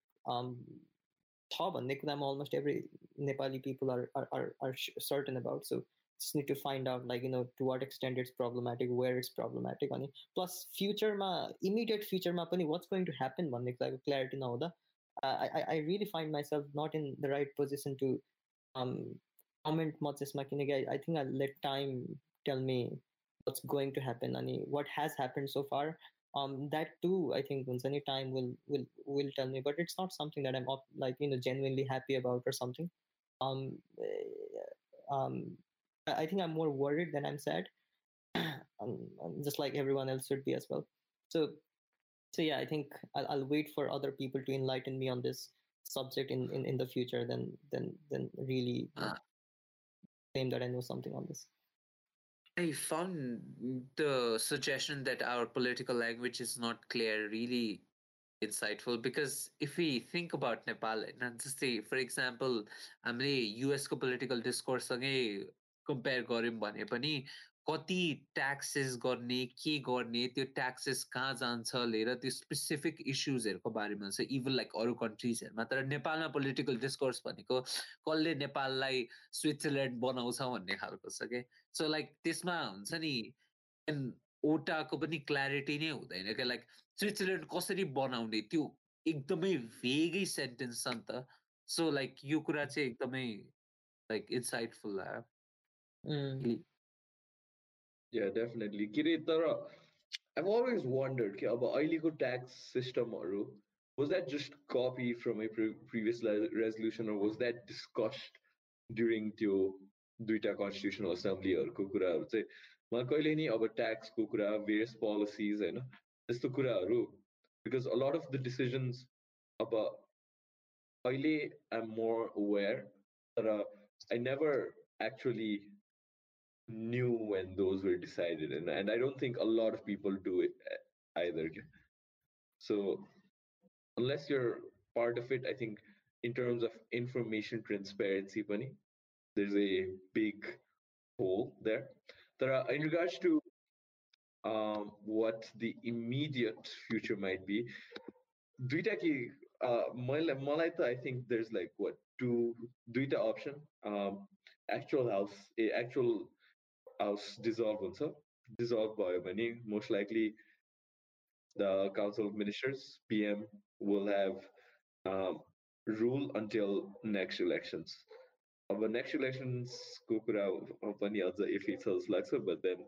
छ भन्ने कुरामा almost every Nepali people are are are certain about so just need to find out like you know to what extent it's problematic where it's problematic on plus future ma immediate future ma what's going to happen one like clarity now the I, I really find myself not in the right position to um, comment much as I think I'll let time tell me what's going to happen Any what has happened so far. Um, that too, I think once any time will will will tell me. But it's not something that I'm like you know genuinely happy about or something. Um, eh, um, I think I'm more worried than I'm sad um, just like everyone else should be as well so so yeah i think I'll, I'll wait for other people to enlighten me on this subject in in, in the future than than than really uh, claim that i know something on this i found the suggestion that our political language is not clear really insightful because if we think about nepal and just say for example हामीले युएसको political डिस्कोर्ससँगै compare गऱ्यौँ भने पनि कति taxes गर्ने के गर्ने त्यो taxes कहाँ जान्छ लिएर त्यो स्पेसिफिक इस्युजहरूको बारेमा चाहिँ इभन लाइक अरू कन्ट्रिजहरूमा तर नेपालमा पोलिटिकल डिस्कोर्स भनेको कसले नेपाललाई स्विजरल्यान्ड बनाउँछ भन्ने खालको छ क्या सो लाइक त्यसमा हुन्छ नि ओटाको पनि क्ल्यारिटी नै हुँदैन क्या लाइक स्विजरल्यान्ड कसरी बनाउने त्यो एकदमै भेगै सेन्टेन्स छ नि त। सो लाइक यो कुरा चाहिँ एकदमै लाइक इन्साइटफुल लाग्यो। Yeah, definitely. Kiritara, I've always wondered कि अब अहिलेको ट्याक्स सिस्टमहरू was that just copy from a pre- previous resolution or was that discussed during त्यो दुईटा कन्स्टिट्युसनल असेम्ब्लीहरूको कुराहरू चाहिँ मलाई कहिले नि अब ट्याक्सको कुरा भेरियस पोलिसिज होइन त्यस्तो कुराहरू because a lot of the decisions अब अहिले आइ एम मोर अवेर तर I never actually knew when those were decided and, and i don't think a lot of people do it eh, either. So unless you're part of it i think in terms of information transparency bunny there's a big hole there. There are in regards to um, what the immediate future might be uh, I think there's like what two duita option? Um, actual house a actual house dissolve हुन्छ dissolve भयो भने most likely the council of ministers pm will have um, rule until next elections अब next इलेक्सन्सको कुरा पनि अझ IFFI छ जस्तो लाग्छ बट देन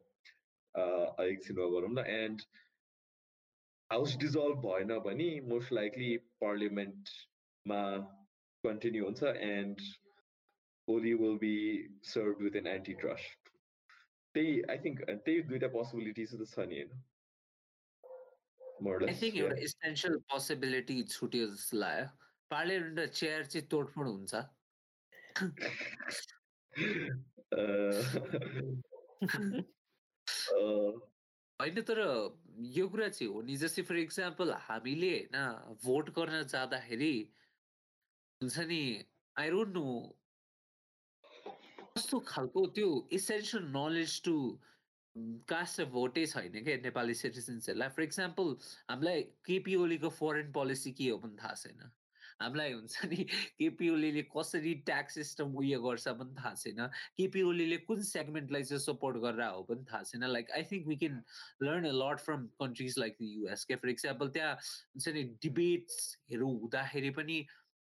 एकछिनमा गरौँ न एन्ड हाउस डिजल्भ भएन भने मोस्ट लाइकली पार्लियामेन्टमा कन्टिन्यू हुन्छ end Oli will be serve with an anti trust त्यही आई थिङ्क त्यही दुइटा पोसिबिलिटिज त छ नि होइन आई थिङ्क एउटा इसेन्सियल पोसिबिलिटी छुट्यो जस्तो लाग्यो पार्लियामेन्ट चेयर चाहिँ तोडफोड हुन्छ। होइन तर यो कुरा चाहिँ हो नि जस्तै फर इक्जाम्पल हामीले होइन भोट गर्न जाँदाखेरि हुन्छ नि आई डोन्ट नो कस्तो खालको त्यो essential knowledge to cast of भोटै छैन क्या नेपाली सिटिजन्सहरूलाई फर इक्जाम्पल हामीलाई केपी ओलीको फरेन पोलिसी के हो पनि थाहा छैन। हामीलाई हुन्छ नि केपी ओलीले कसरी ट्याक्स सिस्टम उयो गर्छ पनि थाहा छैन। केपी ओलीले कुन सेगमेन्टलाई चाहिँ सपोर्ट गरेर हो पनि थाहा छैन। Like I think we can learn a lot from countries like the US के? फर इक्जाम्पल त्यहाँ हुन्छ नि डिबेट्सहरू हुँदाखेरि पनि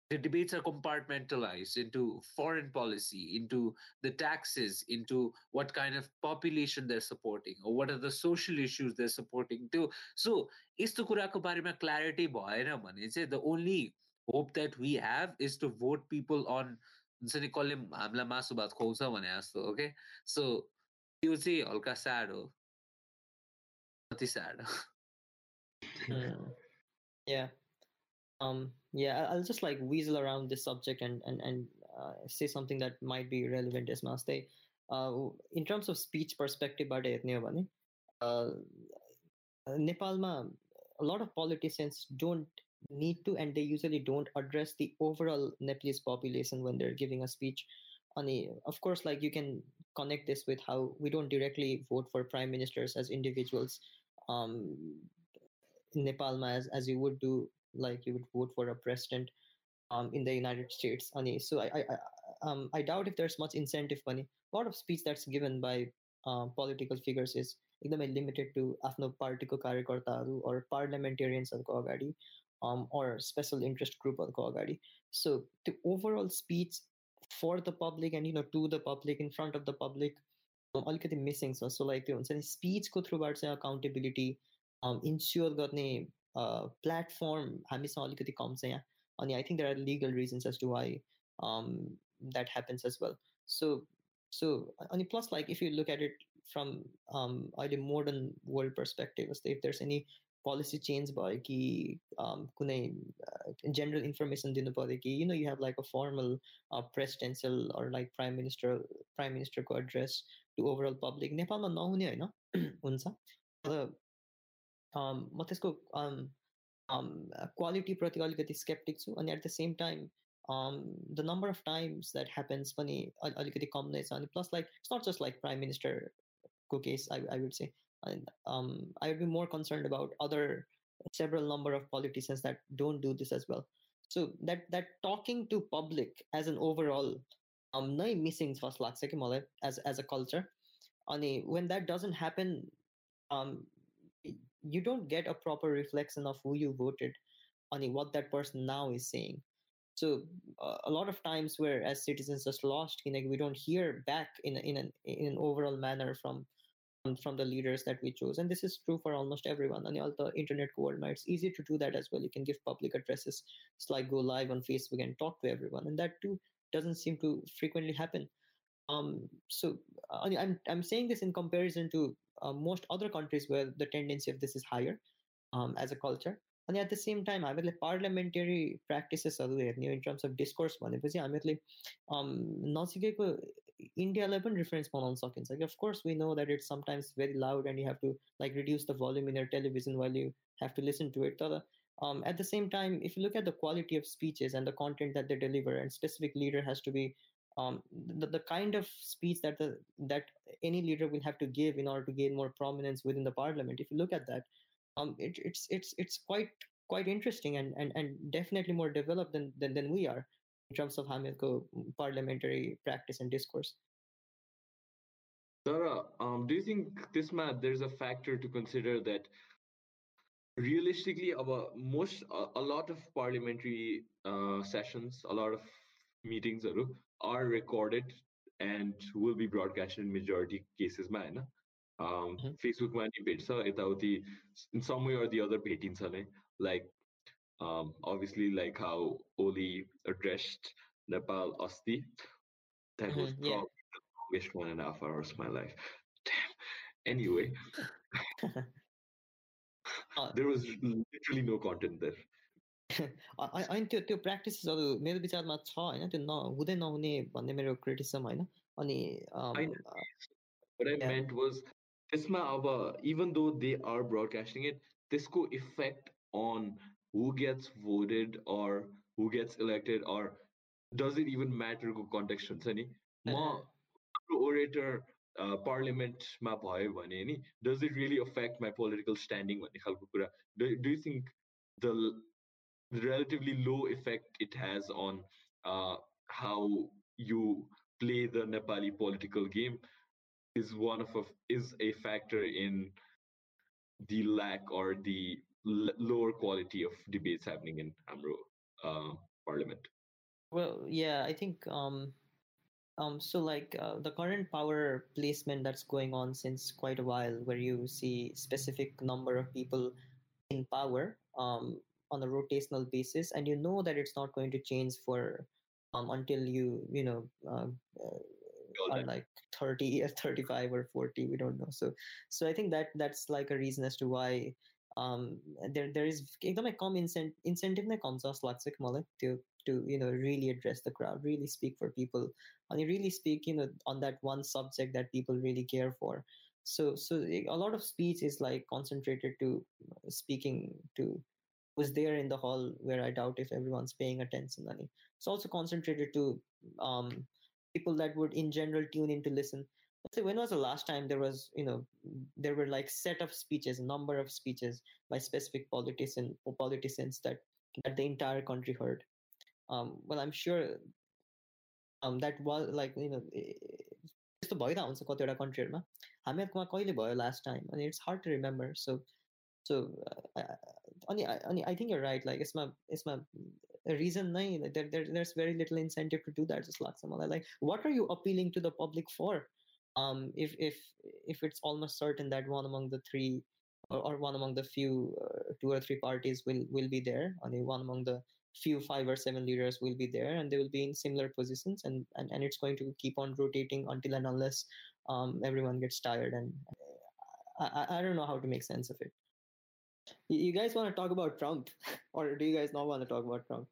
the debates are compartmentalized into foreign policy, into the taxes, into what kind of population they're supporting, or what are the social issues they're supporting too. So, यस्तो कुराको बारेमा clarity भएन भने चाहिँ the only hope that we have is to vote people on हुन्छ नि कसले हामीलाई मासु भात खुवाउँछ भने जस्तो ओके सो त्यो चाहिँ हल्का स्याड हो कति स्याड हो yeah um yeah i'll just like weasel around this subject and and, and uh, say something that might be relevant as maste uh, in terms of speech perspective but uh, nepalma a lot of politicians don't need to and they usually don't address the overall nepalese population when they're giving a speech. Of course like you can connect this with how we don't directly vote for prime ministers as individuals um, in Nepal as, as you would do like you would vote for a president um, in the United States. Ani. So I, I, I, um, I doubt if there's much incentive money. A lot of speech that's given by uh, political figures is एकदमै limited to आफ्नो पार्टीको कार्यकर्ताहरू अर पार्लियामेन्टेरियन्सहरूको अगाडि अर special interest ग्रुपहरूको अगाडि सो त्यो overall speech for the public and you know to the public in front of the public अलिकति missing छ so like त्यो हुन्छ नि स्पिचको थ्रुबाट चाहिँ अकाउन्टेबिलिटी इन्स्योर गर्ने प्लेटफर्म हामीसँग अलिकति कम छ यहाँ अनि I think there are legal reasons as to why that happens as well so so अनि plus like if you look at it from अहिले मोडर्न वर्ल्ड पर्सपेक्टिभ जस्तै if there's any policy change भयो कि कुनै general information दिनु पऱ्यो कि you know you have like a formal presidential or like prime minister prime मिनिस्टरको address to overall public नेपालमा नहुने होइन हुन्छ तर म त्यसको क्वालिटीप्रति अलिकति स्केप्टिक छु अनि at the same time the number of times that happens पनि अलिकति कम नै छ अनि plus like it's not just like prime minister case, I, I would say. And um, I would be more concerned about other several number of politicians that don't do this as well. So that that talking to public as an overall um नै missing जस्तो लाग्छ कि मलाई as as a culture. अनि when that doesn't happen, um you don't get a proper reflection of who you voted on what that person now is saying. So uh, a lot of times where as citizens just lost, you know, we don't hear back in in an in an overall manner from from the leaders that we chose. And this is true for almost everyone. On the internet world it's easy to do that as well. You can give public addresses it's like go live on facebook and talk to everyone. And that too doesn't seem to frequently happen. Um, so uh, I'm, I'm saying this in comparison to uh, most other countries where the tendency of this is higher um, as a culture. And at the same time, I mean, parliamentary practices are there in terms of discourse. One, I mean, um, India level reference on seconds. Like, of course, we know that it's sometimes very loud, and you have to like reduce the volume in your television while you have to listen to it. Um, at the same time, if you look at the quality of speeches and the content that they deliver, and specific leader has to be um, the, the kind of speech that the that any leader will have to give in order to gain more prominence within the parliament. If you look at that, um, it, it's it's it's quite quite interesting and, and, and definitely more developed than, than, than we are in terms of Hamilco parliamentary practice and discourse. Sarah, um, do you think this man there's a factor to consider that realistically about most a, a lot of parliamentary uh, sessions, a lot of meetings are recorded and will be broadcasted in majority cases man. Um, mm-hmm. Facebook man in some way or the other like um, obviously like how Oli addressed Nepal Asti. That was mm-hmm, probably yeah. the longest one and a half hours of my life. Damn. Anyway, uh, there was literally no content there. अनि त्यो त्यो प्र्याक्टिसेसहरू मेरो विचारमा छ होइन त्यो न हुँदै नहुने भन्ने मेरो क्रिटिसम होइन अनि त्यसमा अब even though they are broadcasting it त्यसको effect on who gets voted or who gets elected or does it even म्याटरको context हुन्छ नि म ओरेटर पार्लियामेन्टमा भयो भने नि does it really affect my political standing भन्ने खालको कुरा do you think the relatively low effect it has on uh, how you play the Nepali political game is one of a, is a factor in the lack or the lower quality of debates happening in Amro uh, Parliament. Well, yeah, I think um, um, so like uh, the current power placement that's going on since quite a while, where you see specific number of people in power um, on a rotational basis, and you know that it's not going to change for um, until you you know uh, uh, are like 30 or 35 or 40 we don't know so so i think that that's like a reason as to why um, there there is एकदमै कम इन्सेन्ट incentive नै कम छ जस्तो लाग्छ कि मलाई त्यो to you know really address the crowd really speak for people and really speak you know on that one subject that people really care for so so a lot of speech is like concentrated to speaking to who's there in the hall where i doubt if everyone's paying attention and it's also concentrated to um, people that would in general tune in to listen say when was the last time there was you know there were like set of speeches number of speeches by specific politician or politicians that that the entire country heard um well i'm sure um that was like you know त्यस्तो भइरहेको हुन्छ कतिवटा कन्ट्रीहरूमा हामीहरूकोमा कहिले भयो last time अनि it's hard to remember so so only, only, I think you're right. Like, it's my, it's my reason. Nahi. There, there, there's very little incentive to do that. Just like some Like, what are you appealing to the public for? Um, if, if, if it's almost certain that one among the three or, or one among the few uh, two or three parties will, will be there, only one among the few five or seven leaders will be there and they will be in similar positions and, and, and it's going to keep on rotating until and unless um, everyone gets tired and uh, I, I don't know how to make sense of it You guys want to talk about Trump, or do you guys not want to talk about Trump?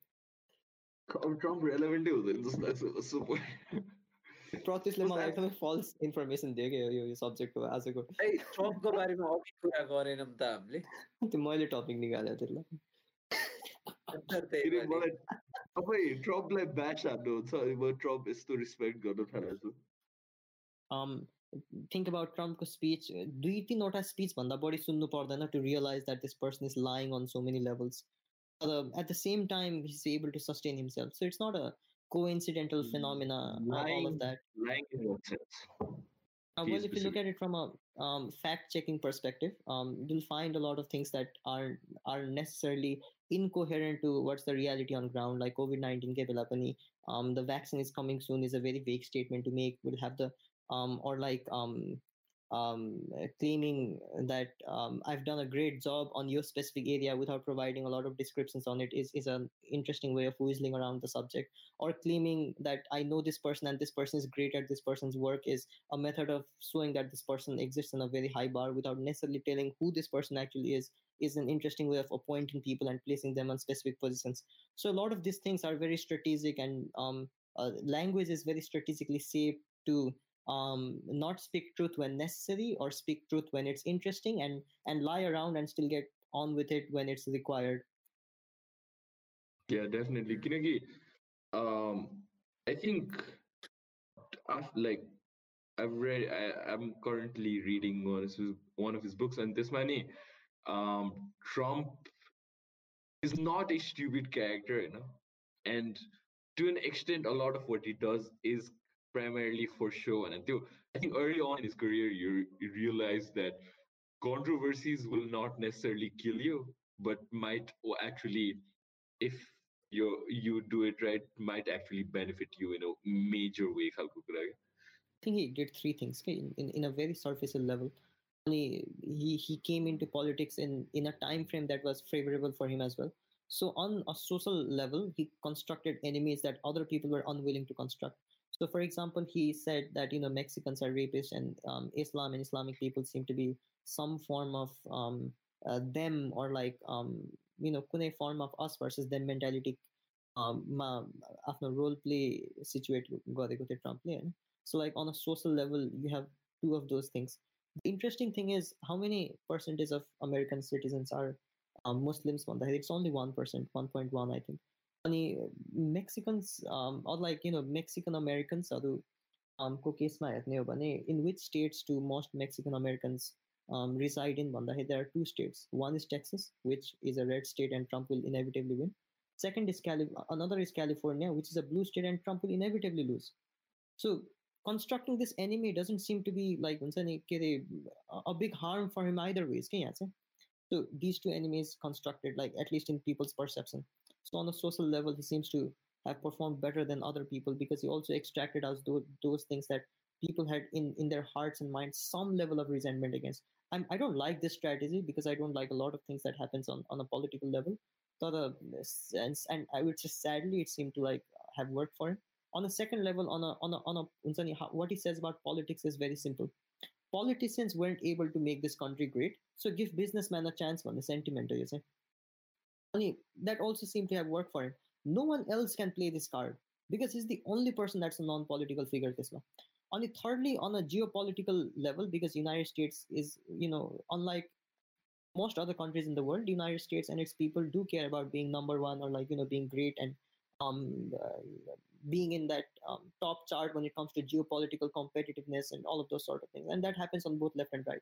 Trump relevant प्रत्युषले मलाई एकदमै falls information दियो कि यो सब्जेक्टको आजको ट्रम्पको बारेमा अघि कुरा गरेनौँ त हामीले त्यो मैले टपिक निकालेको त्यसलाई तपाईँ ट्रम्पलाई ब्याच हान्नुहुन्छ म ट्रम्प यस्तो रिस्पेक्ट गर्न थालेको छु थिङ्क अबाउट ट्रम्पको स्पिच दुई तिनवटा स्पिच भन्दा बढी सुन्नु पर्दैन to realise that this person is lying on so many levels eight the same time he is able to sustain himself so it's not a coincidental phenomena lying, all of that lying in what sense uh, well, if you look at it from a um, fact-checking perspective, um, you'll find a lot of things that are are necessarily incoherent to what's the reality on ground like covid-19 ke bela pani um the vaccine is coming soon is a very vague statement to make will have the um or like um um claiming that um i've done a great job on your specific area without providing a lot of descriptions on it is is an interesting way of whistling around the subject or claiming that i know this person and this person is great at this person's work is a method of showing that this person exists in a very high bar without necessarily telling who this person actually is is an interesting way of appointing people and placing them on specific positions. So a lot of these things are very strategic, and um, uh, language is very strategically shaped to um, not speak truth when necessary or speak truth when it's interesting, and and lie around and still get on with it when it's required. Yeah, definitely. Kinagi, um, I think, like I've read, I, am currently reading one of his one of his books, and this money um, Trump is not a stupid character, you know, and to an extent, a lot of what he does is primarily for show. And until I think early on in his career, you, you realize that controversies will not necessarily kill you, but might actually, if you you do it right, might actually benefit you in a major way. I think he did three things in, in, in a very superficial level he he came into politics in in a time frame that was favorable for him as well so on a social level he constructed enemies that other people were unwilling to construct so for example he said that you know mexicans are rapists and um, islam and islamic people seem to be some form of um, uh, them or like um, you know kunai form of us versus them mentality um, after role play situate so like on a social level you have two of those things the interesting thing is how many percentage of American citizens are um, Muslims? It's only one percent, one point one, I think. Mexicans, um, or like you know Mexican Americans हरू um, को केसमा हेर्ने हो भने in which states do most Mexican Americans um, reside in भन्दाखेरि there are two states. One is Texas, which is a red state, and Trump will inevitably win. Second is Cali- another is California, which is a blue state, and Trump will inevitably lose. So constructing this enemy doesn't seem to be like a big harm for him either ways. So these two enemies constructed, like at least in people's perception. So on a social level, he seems to have performed better than other people because he also extracted us those, those things that people had in, in their hearts and minds some level of resentment against. I'm, I don't like this strategy because I don't like a lot of things that happens on, on a political level. So the sense, and I would say sadly, it seemed to like have worked for him on a second level on a on a on a what he says about politics is very simple politicians weren't able to make this country great so give businessmen a chance on the sentiment you say only that also seemed to have worked for him. No one else can play this card because he's the only person that's a non-political figure this one only thirdly on a geopolitical level because united states is you know unlike most other countries in the world united states and its people do care about being number one or like you know being great and um, uh, being in that um, top chart when it comes to geopolitical competitiveness and all of those sort of things. And that happens on both left and right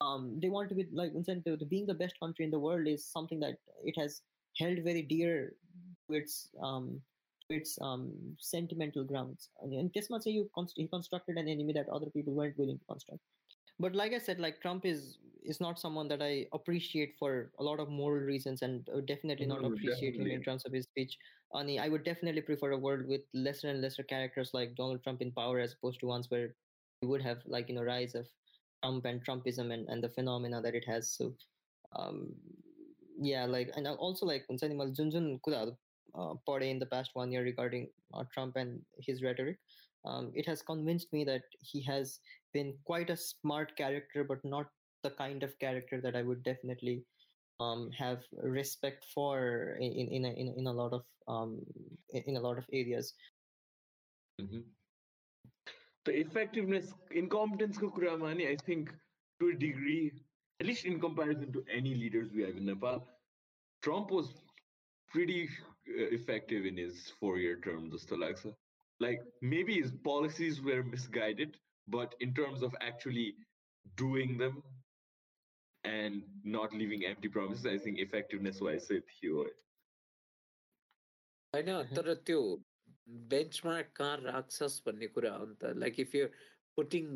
um, they want to be like incentive being the best country in the world is something that it has held very dear to its um, to its um, sentimental grounds. And this say you const- he constructed an enemy that other people weren't willing to construct. But like I said, like Trump is is not someone that I appreciate for a lot of moral reasons, and uh, definitely not mm, appreciate him in terms of his speech. Ani, I would definitely prefer a world with lesser and lesser characters like Donald Trump in power, as opposed to ones where you would have like you know rise of Trump and Trumpism and, and the phenomena that it has. So, um, yeah, like, and also like, Junjun Kudal Pode in the past one year regarding uh, Trump and his rhetoric. Um, it has convinced me that he has been quite a smart character, but not the kind of character that I would definitely um, have respect for in in a, in, in a lot of um, in a lot of areas. Mm-hmm. The effectiveness, incompetence ko kurama ni, I think to a degree, at least in comparison to any leaders we have in Nepal, Trump was pretty uh, effective in his four-year term, just लाग्छ. Like maybe his policies were misguided, but in terms of actually doing them and not leaving empty promises, I think effectiveness-wise, it he was. होइन Mhm. तर त्यो benchmark कहाँ राख्छस् भन्ने कुरा हो नि त like if you putting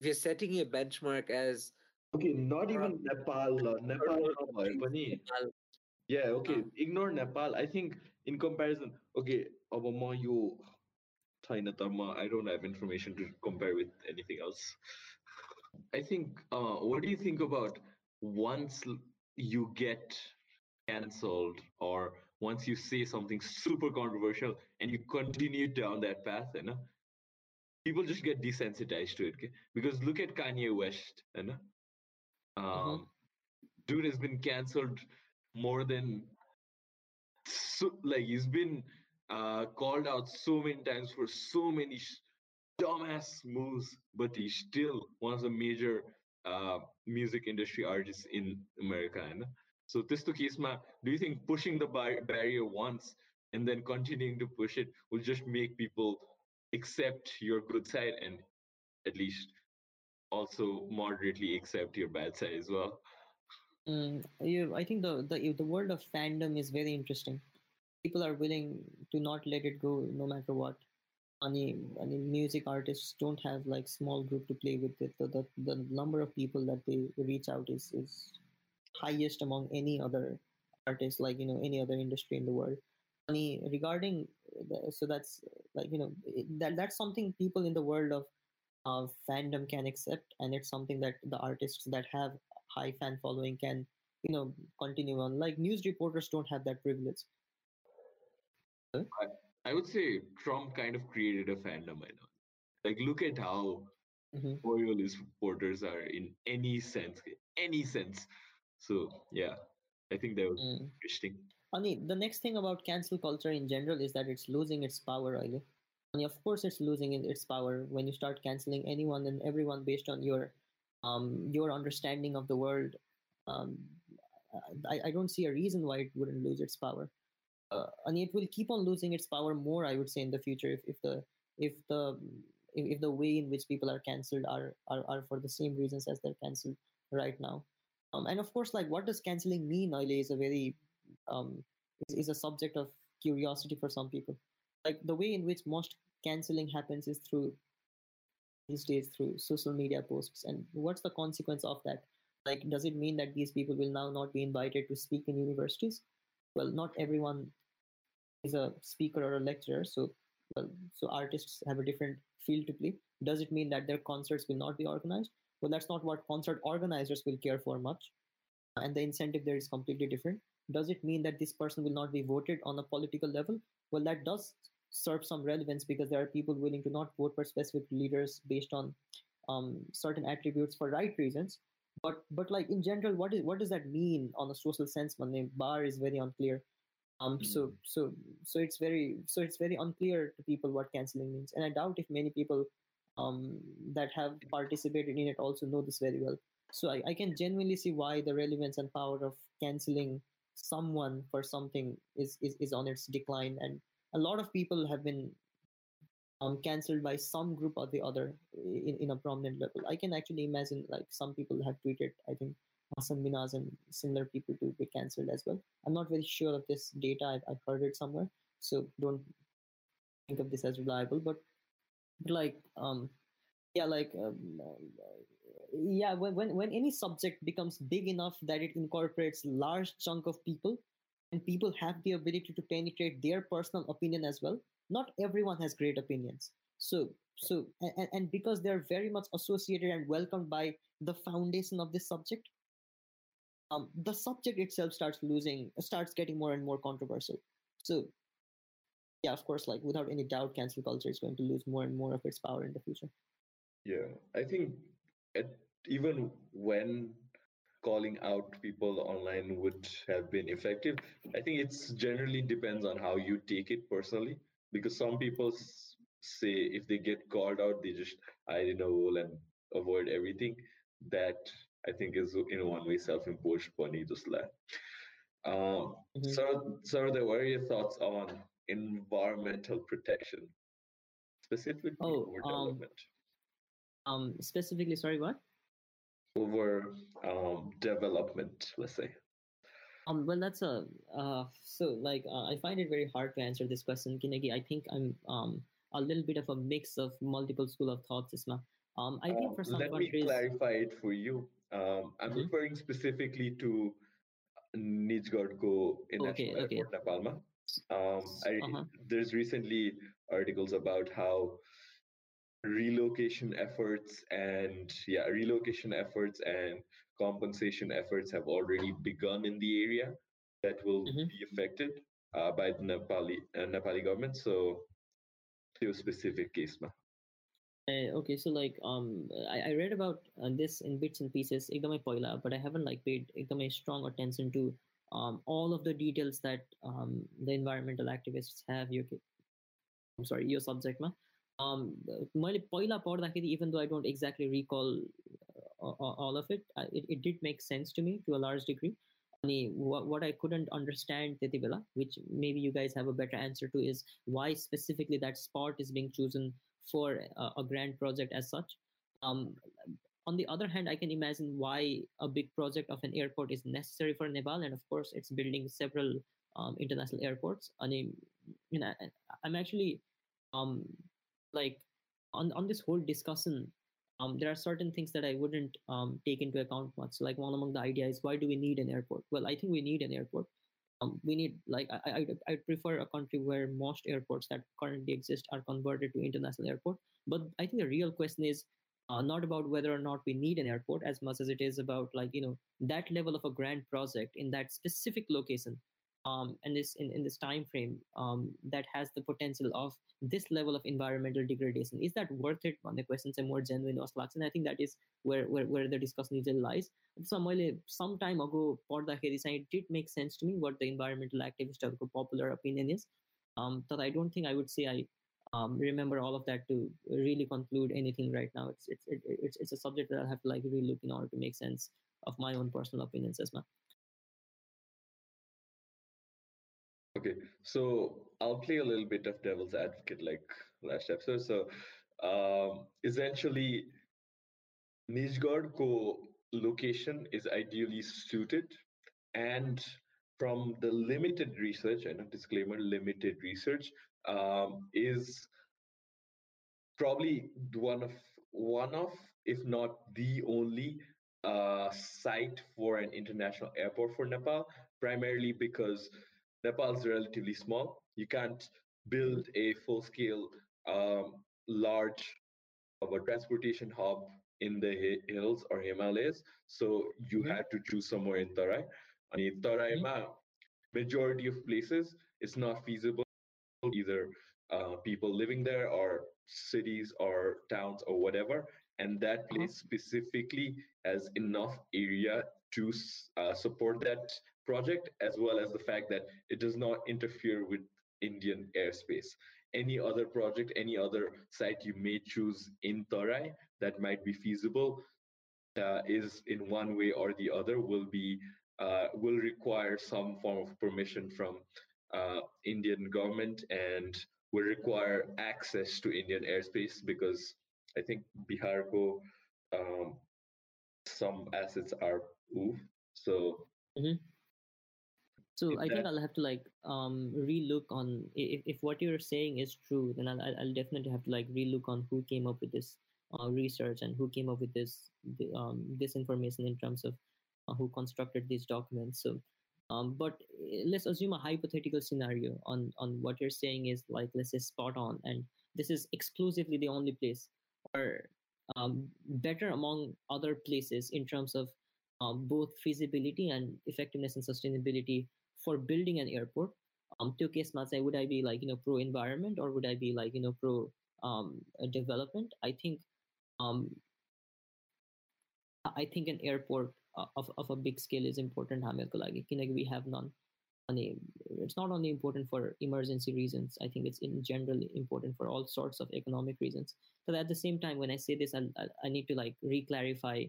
if you setting A benchmark as Okay, not even Nepal. uh, Nepal नभए पनि Yeah, okay. Um, Ignore Nepal. I think in comparison, okay, अब म यो छैन त म I don't have information to compare with anything else. I think, uh, what do you think about once l- you get cancelled or once you say something super controversial and you continue down that path, you know, people just get desensitized to it. okay? Because look at Kanye West, you know, um, dude has been cancelled more than so like he's been uh, called out so many times for so many sh- dumbass moves, but he's still one of the major uh, music industry artists in America. You know? So this to Kisma, do you think pushing the bar- barrier once and then continuing to push it will just make people accept your good side and at least also moderately accept your bad side as well? Mm, you, I think the, the the world of fandom is very interesting. People are willing to not let it go no matter what. I mean, I mean, music artists don't have like small group to play with. It. The, the the number of people that they reach out is is highest among any other artist, like you know any other industry in the world. I mean, regarding the, so that's like you know that that's something people in the world of of fandom can accept, and it's something that the artists that have high fan following can you know continue on. Like news reporters don't have that privilege. I would say Trump kind of created a fandom. I know. Like, look at how Mhm. loyal his supporters are in any sense, any sense. So yeah, I think that was Mm. interesting. Ani, the next thing about cancel culture in general is that it's losing its power, really. And of course, it's losing its power when you start canceling anyone and everyone based on your um, your understanding of the world. Um, I, I don't see a reason why it wouldn't lose its power. Uh, and it will keep on losing its power more, I would say, in the future if, if the if the if, if the way in which people are cancelled are, are are for the same reasons as they're cancelled right now. Um, and of course, like what does canceling mean, Aile, is a very um, is, is a subject of curiosity for some people. Like the way in which most canceling happens is through these days through social media posts. And what's the consequence of that? Like, does it mean that these people will now not be invited to speak in universities? Well, not everyone is a speaker or a lecturer, so well, so artists have a different field to play. Does it mean that their concerts will not be organized? Well, that's not what concert organizers will care for much, and the incentive there is completely different does it mean that this person will not be voted on a political level? Well, that does serve some relevance because there are people willing to not vote for specific leaders based on um, certain attributes for right reasons. But but like in general, what is what does that mean on a social sense? When the bar is very unclear. Um, so Mm. so so it's very so it's very unclear to people what canceling means, and I doubt if many people um, that have participated in it also know this very well. So I, I can genuinely see why the relevance and power of canceling someone for something is, is is on its decline and a lot of people have been um, cancelled by some group or the other in, in a prominent level. I can actually imagine like some people have tweeted, I think Hasan Minhaj and similar people to be cancelled as well. I'm not very sure of this data. I've, I've heard it somewhere, so don't think of this as reliable. But like, um, yeah, like, um, yeah, when, when when any subject becomes big enough that it incorporates large chunk of people, and people have the ability to penetrate their personal opinion as well. Not everyone has great opinions. So so and, and because they're very much associated and welcomed by the foundation of this subject um, the subject itself starts losing starts getting more and more controversial so yeah of course like without any doubt cancel culture is going to lose more and more of its power in the future yeah i think it, even when calling out people online would have been effective i think it's generally depends on how you take it personally because some people say if they get called out they just hide in a hole and avoid everything that I think is in one way self-imposed just like. Um, mm-hmm. There were your thoughts on environmental protection, specifically oh, over um, development? Um, specifically, sorry, what? Over um, development, let's say. Um, well, that's a uh, so like uh, I find it very hard to answer this question, Kinegi. I think I'm um a little bit of a mix of multiple school of thoughts, Isma. Um, I think uh, for some let countries, me clarify it for you. Um, I'm mm-hmm. referring specifically to Nijgadko International okay, Airport, okay. Nepalma. Um, I, uh-huh. There's recently articles about how relocation efforts and yeah, relocation efforts and compensation efforts have already begun in the area that will mm-hmm. be affected uh, by the Nepali uh, Nepali government. So, to a specific case, ma. Uh, okay, so like um, I, I read about uh, this in bits and pieces, ekdamai poila, but I haven't like paid ekdamai strong attention to um, all of the details that um, the environmental activists have. Your, I'm sorry, your subject ma. Um, मैले पहिला पढ्दाखेरि even though I don't exactly recall uh, all of it, it, it did make sense to me to a large degree. अनि what, what I couldn't understand त्यति बेला, which maybe you guys have a better answer to, is why specifically that spot is being chosen for a, a grand project as such. Um, on the other hand, I can imagine why a big project of an airport is necessary for Nepal, and of course, it's building several um, international airports. I mean, you know, I'm actually um, like on on this whole discussion. Um, there are certain things that I wouldn't um, take into account much. Like one among the ideas, is why do we need an airport? Well, I think we need an airport um, we need like I, I I prefer a country where most airports that currently exist are converted to international airport. But I think the real question is uh, not about whether or not we need an airport as much as it is about like you know that level of a grand project in that specific location um, and this in, in this time frame um, that has the potential of this level of environmental degradation. Is that worth it? One the questions are more genuine or and i think that is where where, where the discussion usually lies. So some time ago for the it did make sense to me what the environmental activist of popular opinion is. Um, but i don't think i would say i um, remember all of that to really conclude anything right now it's it's it's, it's a subject that i have to like really look in order to make sense of my own personal opinions as well Okay, so I'll play a little bit of devil's advocate like last episode. So um, essentially, Nijgarh ko location is ideally suited, and from the limited research, and a disclaimer, limited research um, is probably one of one of, if not the only uh, site for an international airport for Nepal, primarily because Nepal is relatively small. You can't build a full-scale, um, large of a transportation hub in the hills or Himalayas. So you mm-hmm. had to choose somewhere in Tarai. And in Tarai, mm-hmm. majority of places, it's not feasible. Either uh, people living there or cities or towns or whatever. And that uh-huh. place specifically has enough area to uh, support that project, as well as the fact that it does not interfere with Indian airspace. Any other project, any other site you may choose in Tarai that might be feasible uh, is in one way or the other will be uh, will require some form of permission from uh, Indian government and would require access to Indian airspace because I think Bihar go um, some assets are oof. So Mhm. So I think that- I'll have to like um relook on if, if what you're saying is true, then I'll I'll I'll definitely have to like relook on who came up with this uh, research and who came up with this the, um this information in terms of uh, who constructed these documents. So um but eh, let's assume a hypothetical scenario on on what you're saying is like let's say spot on and this is exclusively the only place or um, better among other places in terms of um, both feasibility and effectiveness and sustainability for building an airport. Um, to case say, would I be like you know pro environment or would I be like you know pro um, development? I think um, I think an airport of, of a big scale is important हामीहरूको लागि किनकि we have none. अनि it's not only important for emergency reasons. I think it's in general important for all sorts of economic reasons. But at the same time, when I say this, I, I, I need to like re-clarify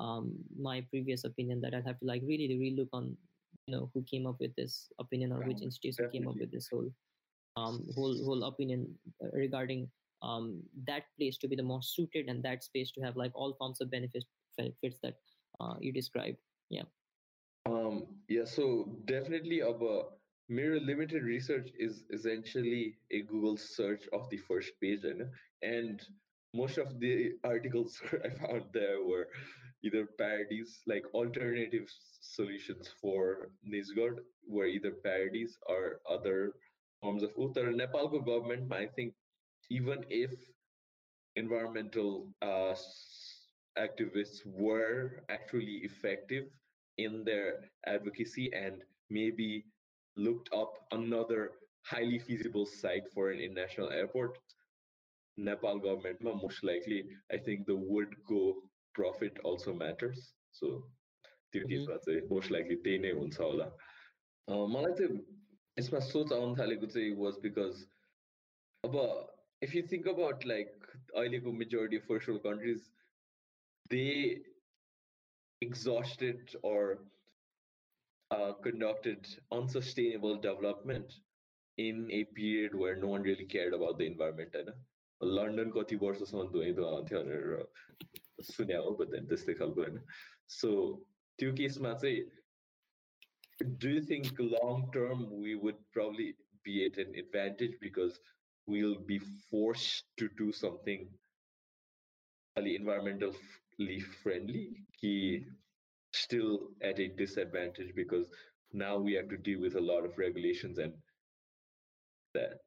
um, my previous opinion that I'll have to like really relook on you know who came up with this opinion or which Yeah, institution came up definitely. with this whole um, whole whole opinion uh, regarding um, that place to be the most suited and that space to have like all forms of benefits benefits that uh, you described. Um, yeah, so definitely our mirror limited research is essentially a Google search of the first page, you and most of the articles I found there were either parodies, like alternative solutions for Nijgarh were either parodies or other forms of Uttar Nepal government. I think even if environmental uh, activists were actually effective in their advocacy and maybe looked up another highly feasible site for an international airport, Nepal government ma most likely, I think the would go profit also matters. So त्यो Mhm. केसमा चाहिँ most likely त्यही नै हुन्छ होला अँ, मलाई चाहिँ यसमा सोच आउनु थालेको चाहिँ वाज बिकज अब if you think about like अहिलेको majority first world countries they exhausted or uh, conducted unsustainable development in a period where no one really cared about the environment होइन लन्डन कति वर्षसम्म धुवै धुवा हुन्थ्यो भनेर सुन्या हो बट देन त्यस्तै खालको होइन सो त्यो केसमा चाहिँ do you think long term we would probably be at an advantage because we'll be forced to do something ali leaf friendly key still at a disadvantage because now we have to deal with a lot of regulations and that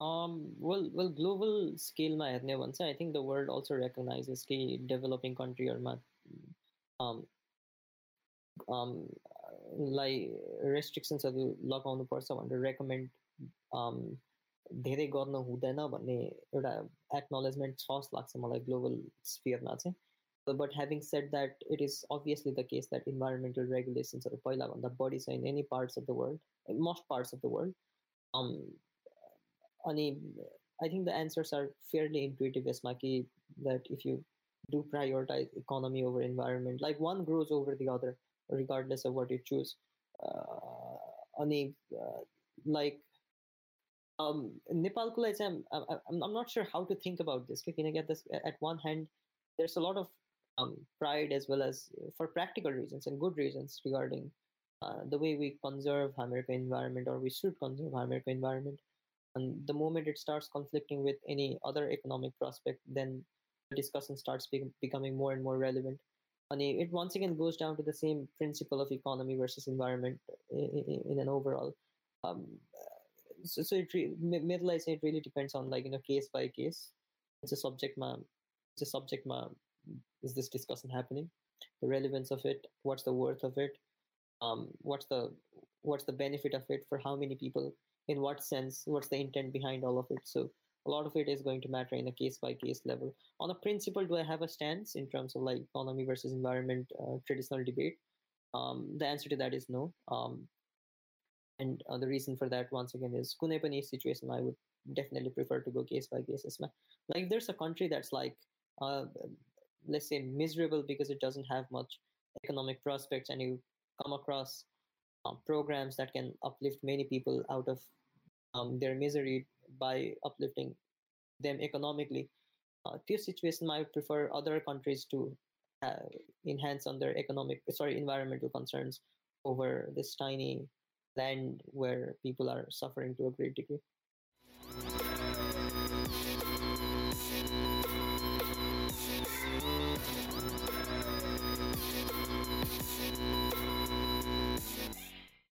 um, well, well, global scale my hai once. I think the world also recognizes ki developing country or not. um, um, like restrictions are lock on the person want to recommend um धेरै गर्नु हुँदैन भन्ने एउटा acknowledgement छ जस्तो लाग्छ मलाई global sphereमा चाहिँ So, but having said that, it is obviously the case that environmental regulations are पहिलाभन्दा बढी छ in any parts of the world, in most parts of the world. Um, अनि I think the answers are fairly intuitive, यसमा कि that if you do prioritize economy over environment, like one grows over the other, regardless of what you choose. Uh, अनि uh, like um, Nepal I'm, um, I'm, I'm not sure how to think about this. Again, this at one hand, there's a lot of um, pride as well as uh, for practical reasons and good reasons regarding uh, the way we conserve American environment or we should conserve American environment. And the moment it starts conflicting with any other economic prospect, then the discussion starts be- becoming more and more relevant. And it once again goes down to the same principle of economy versus environment uh, in, in, in an overall. Um, so, so it re- mi- middle I say it really depends on like you know case by case. It's a subject ma, it's a subject ma. Is this discussion happening? The relevance of it. What's the worth of it? Um, what's the what's the benefit of it for how many people? In what sense? What's the intent behind all of it? So a lot of it is going to matter in a case by case level. On a principle, do I have a stance in terms of like economy versus environment uh, traditional debate? Um, the answer to that is no. Um, and uh, the reason for that, once again, is Kunepani situation. I would definitely prefer to go case by case. Like, there's a country that's like, uh, let's say, miserable because it doesn't have much economic prospects, and you come across uh, programs that can uplift many people out of um, their misery by uplifting them economically. Uh, this situation, I would prefer other countries to uh, enhance on their economic, sorry, environmental concerns over this tiny land where people are suffering to a great degree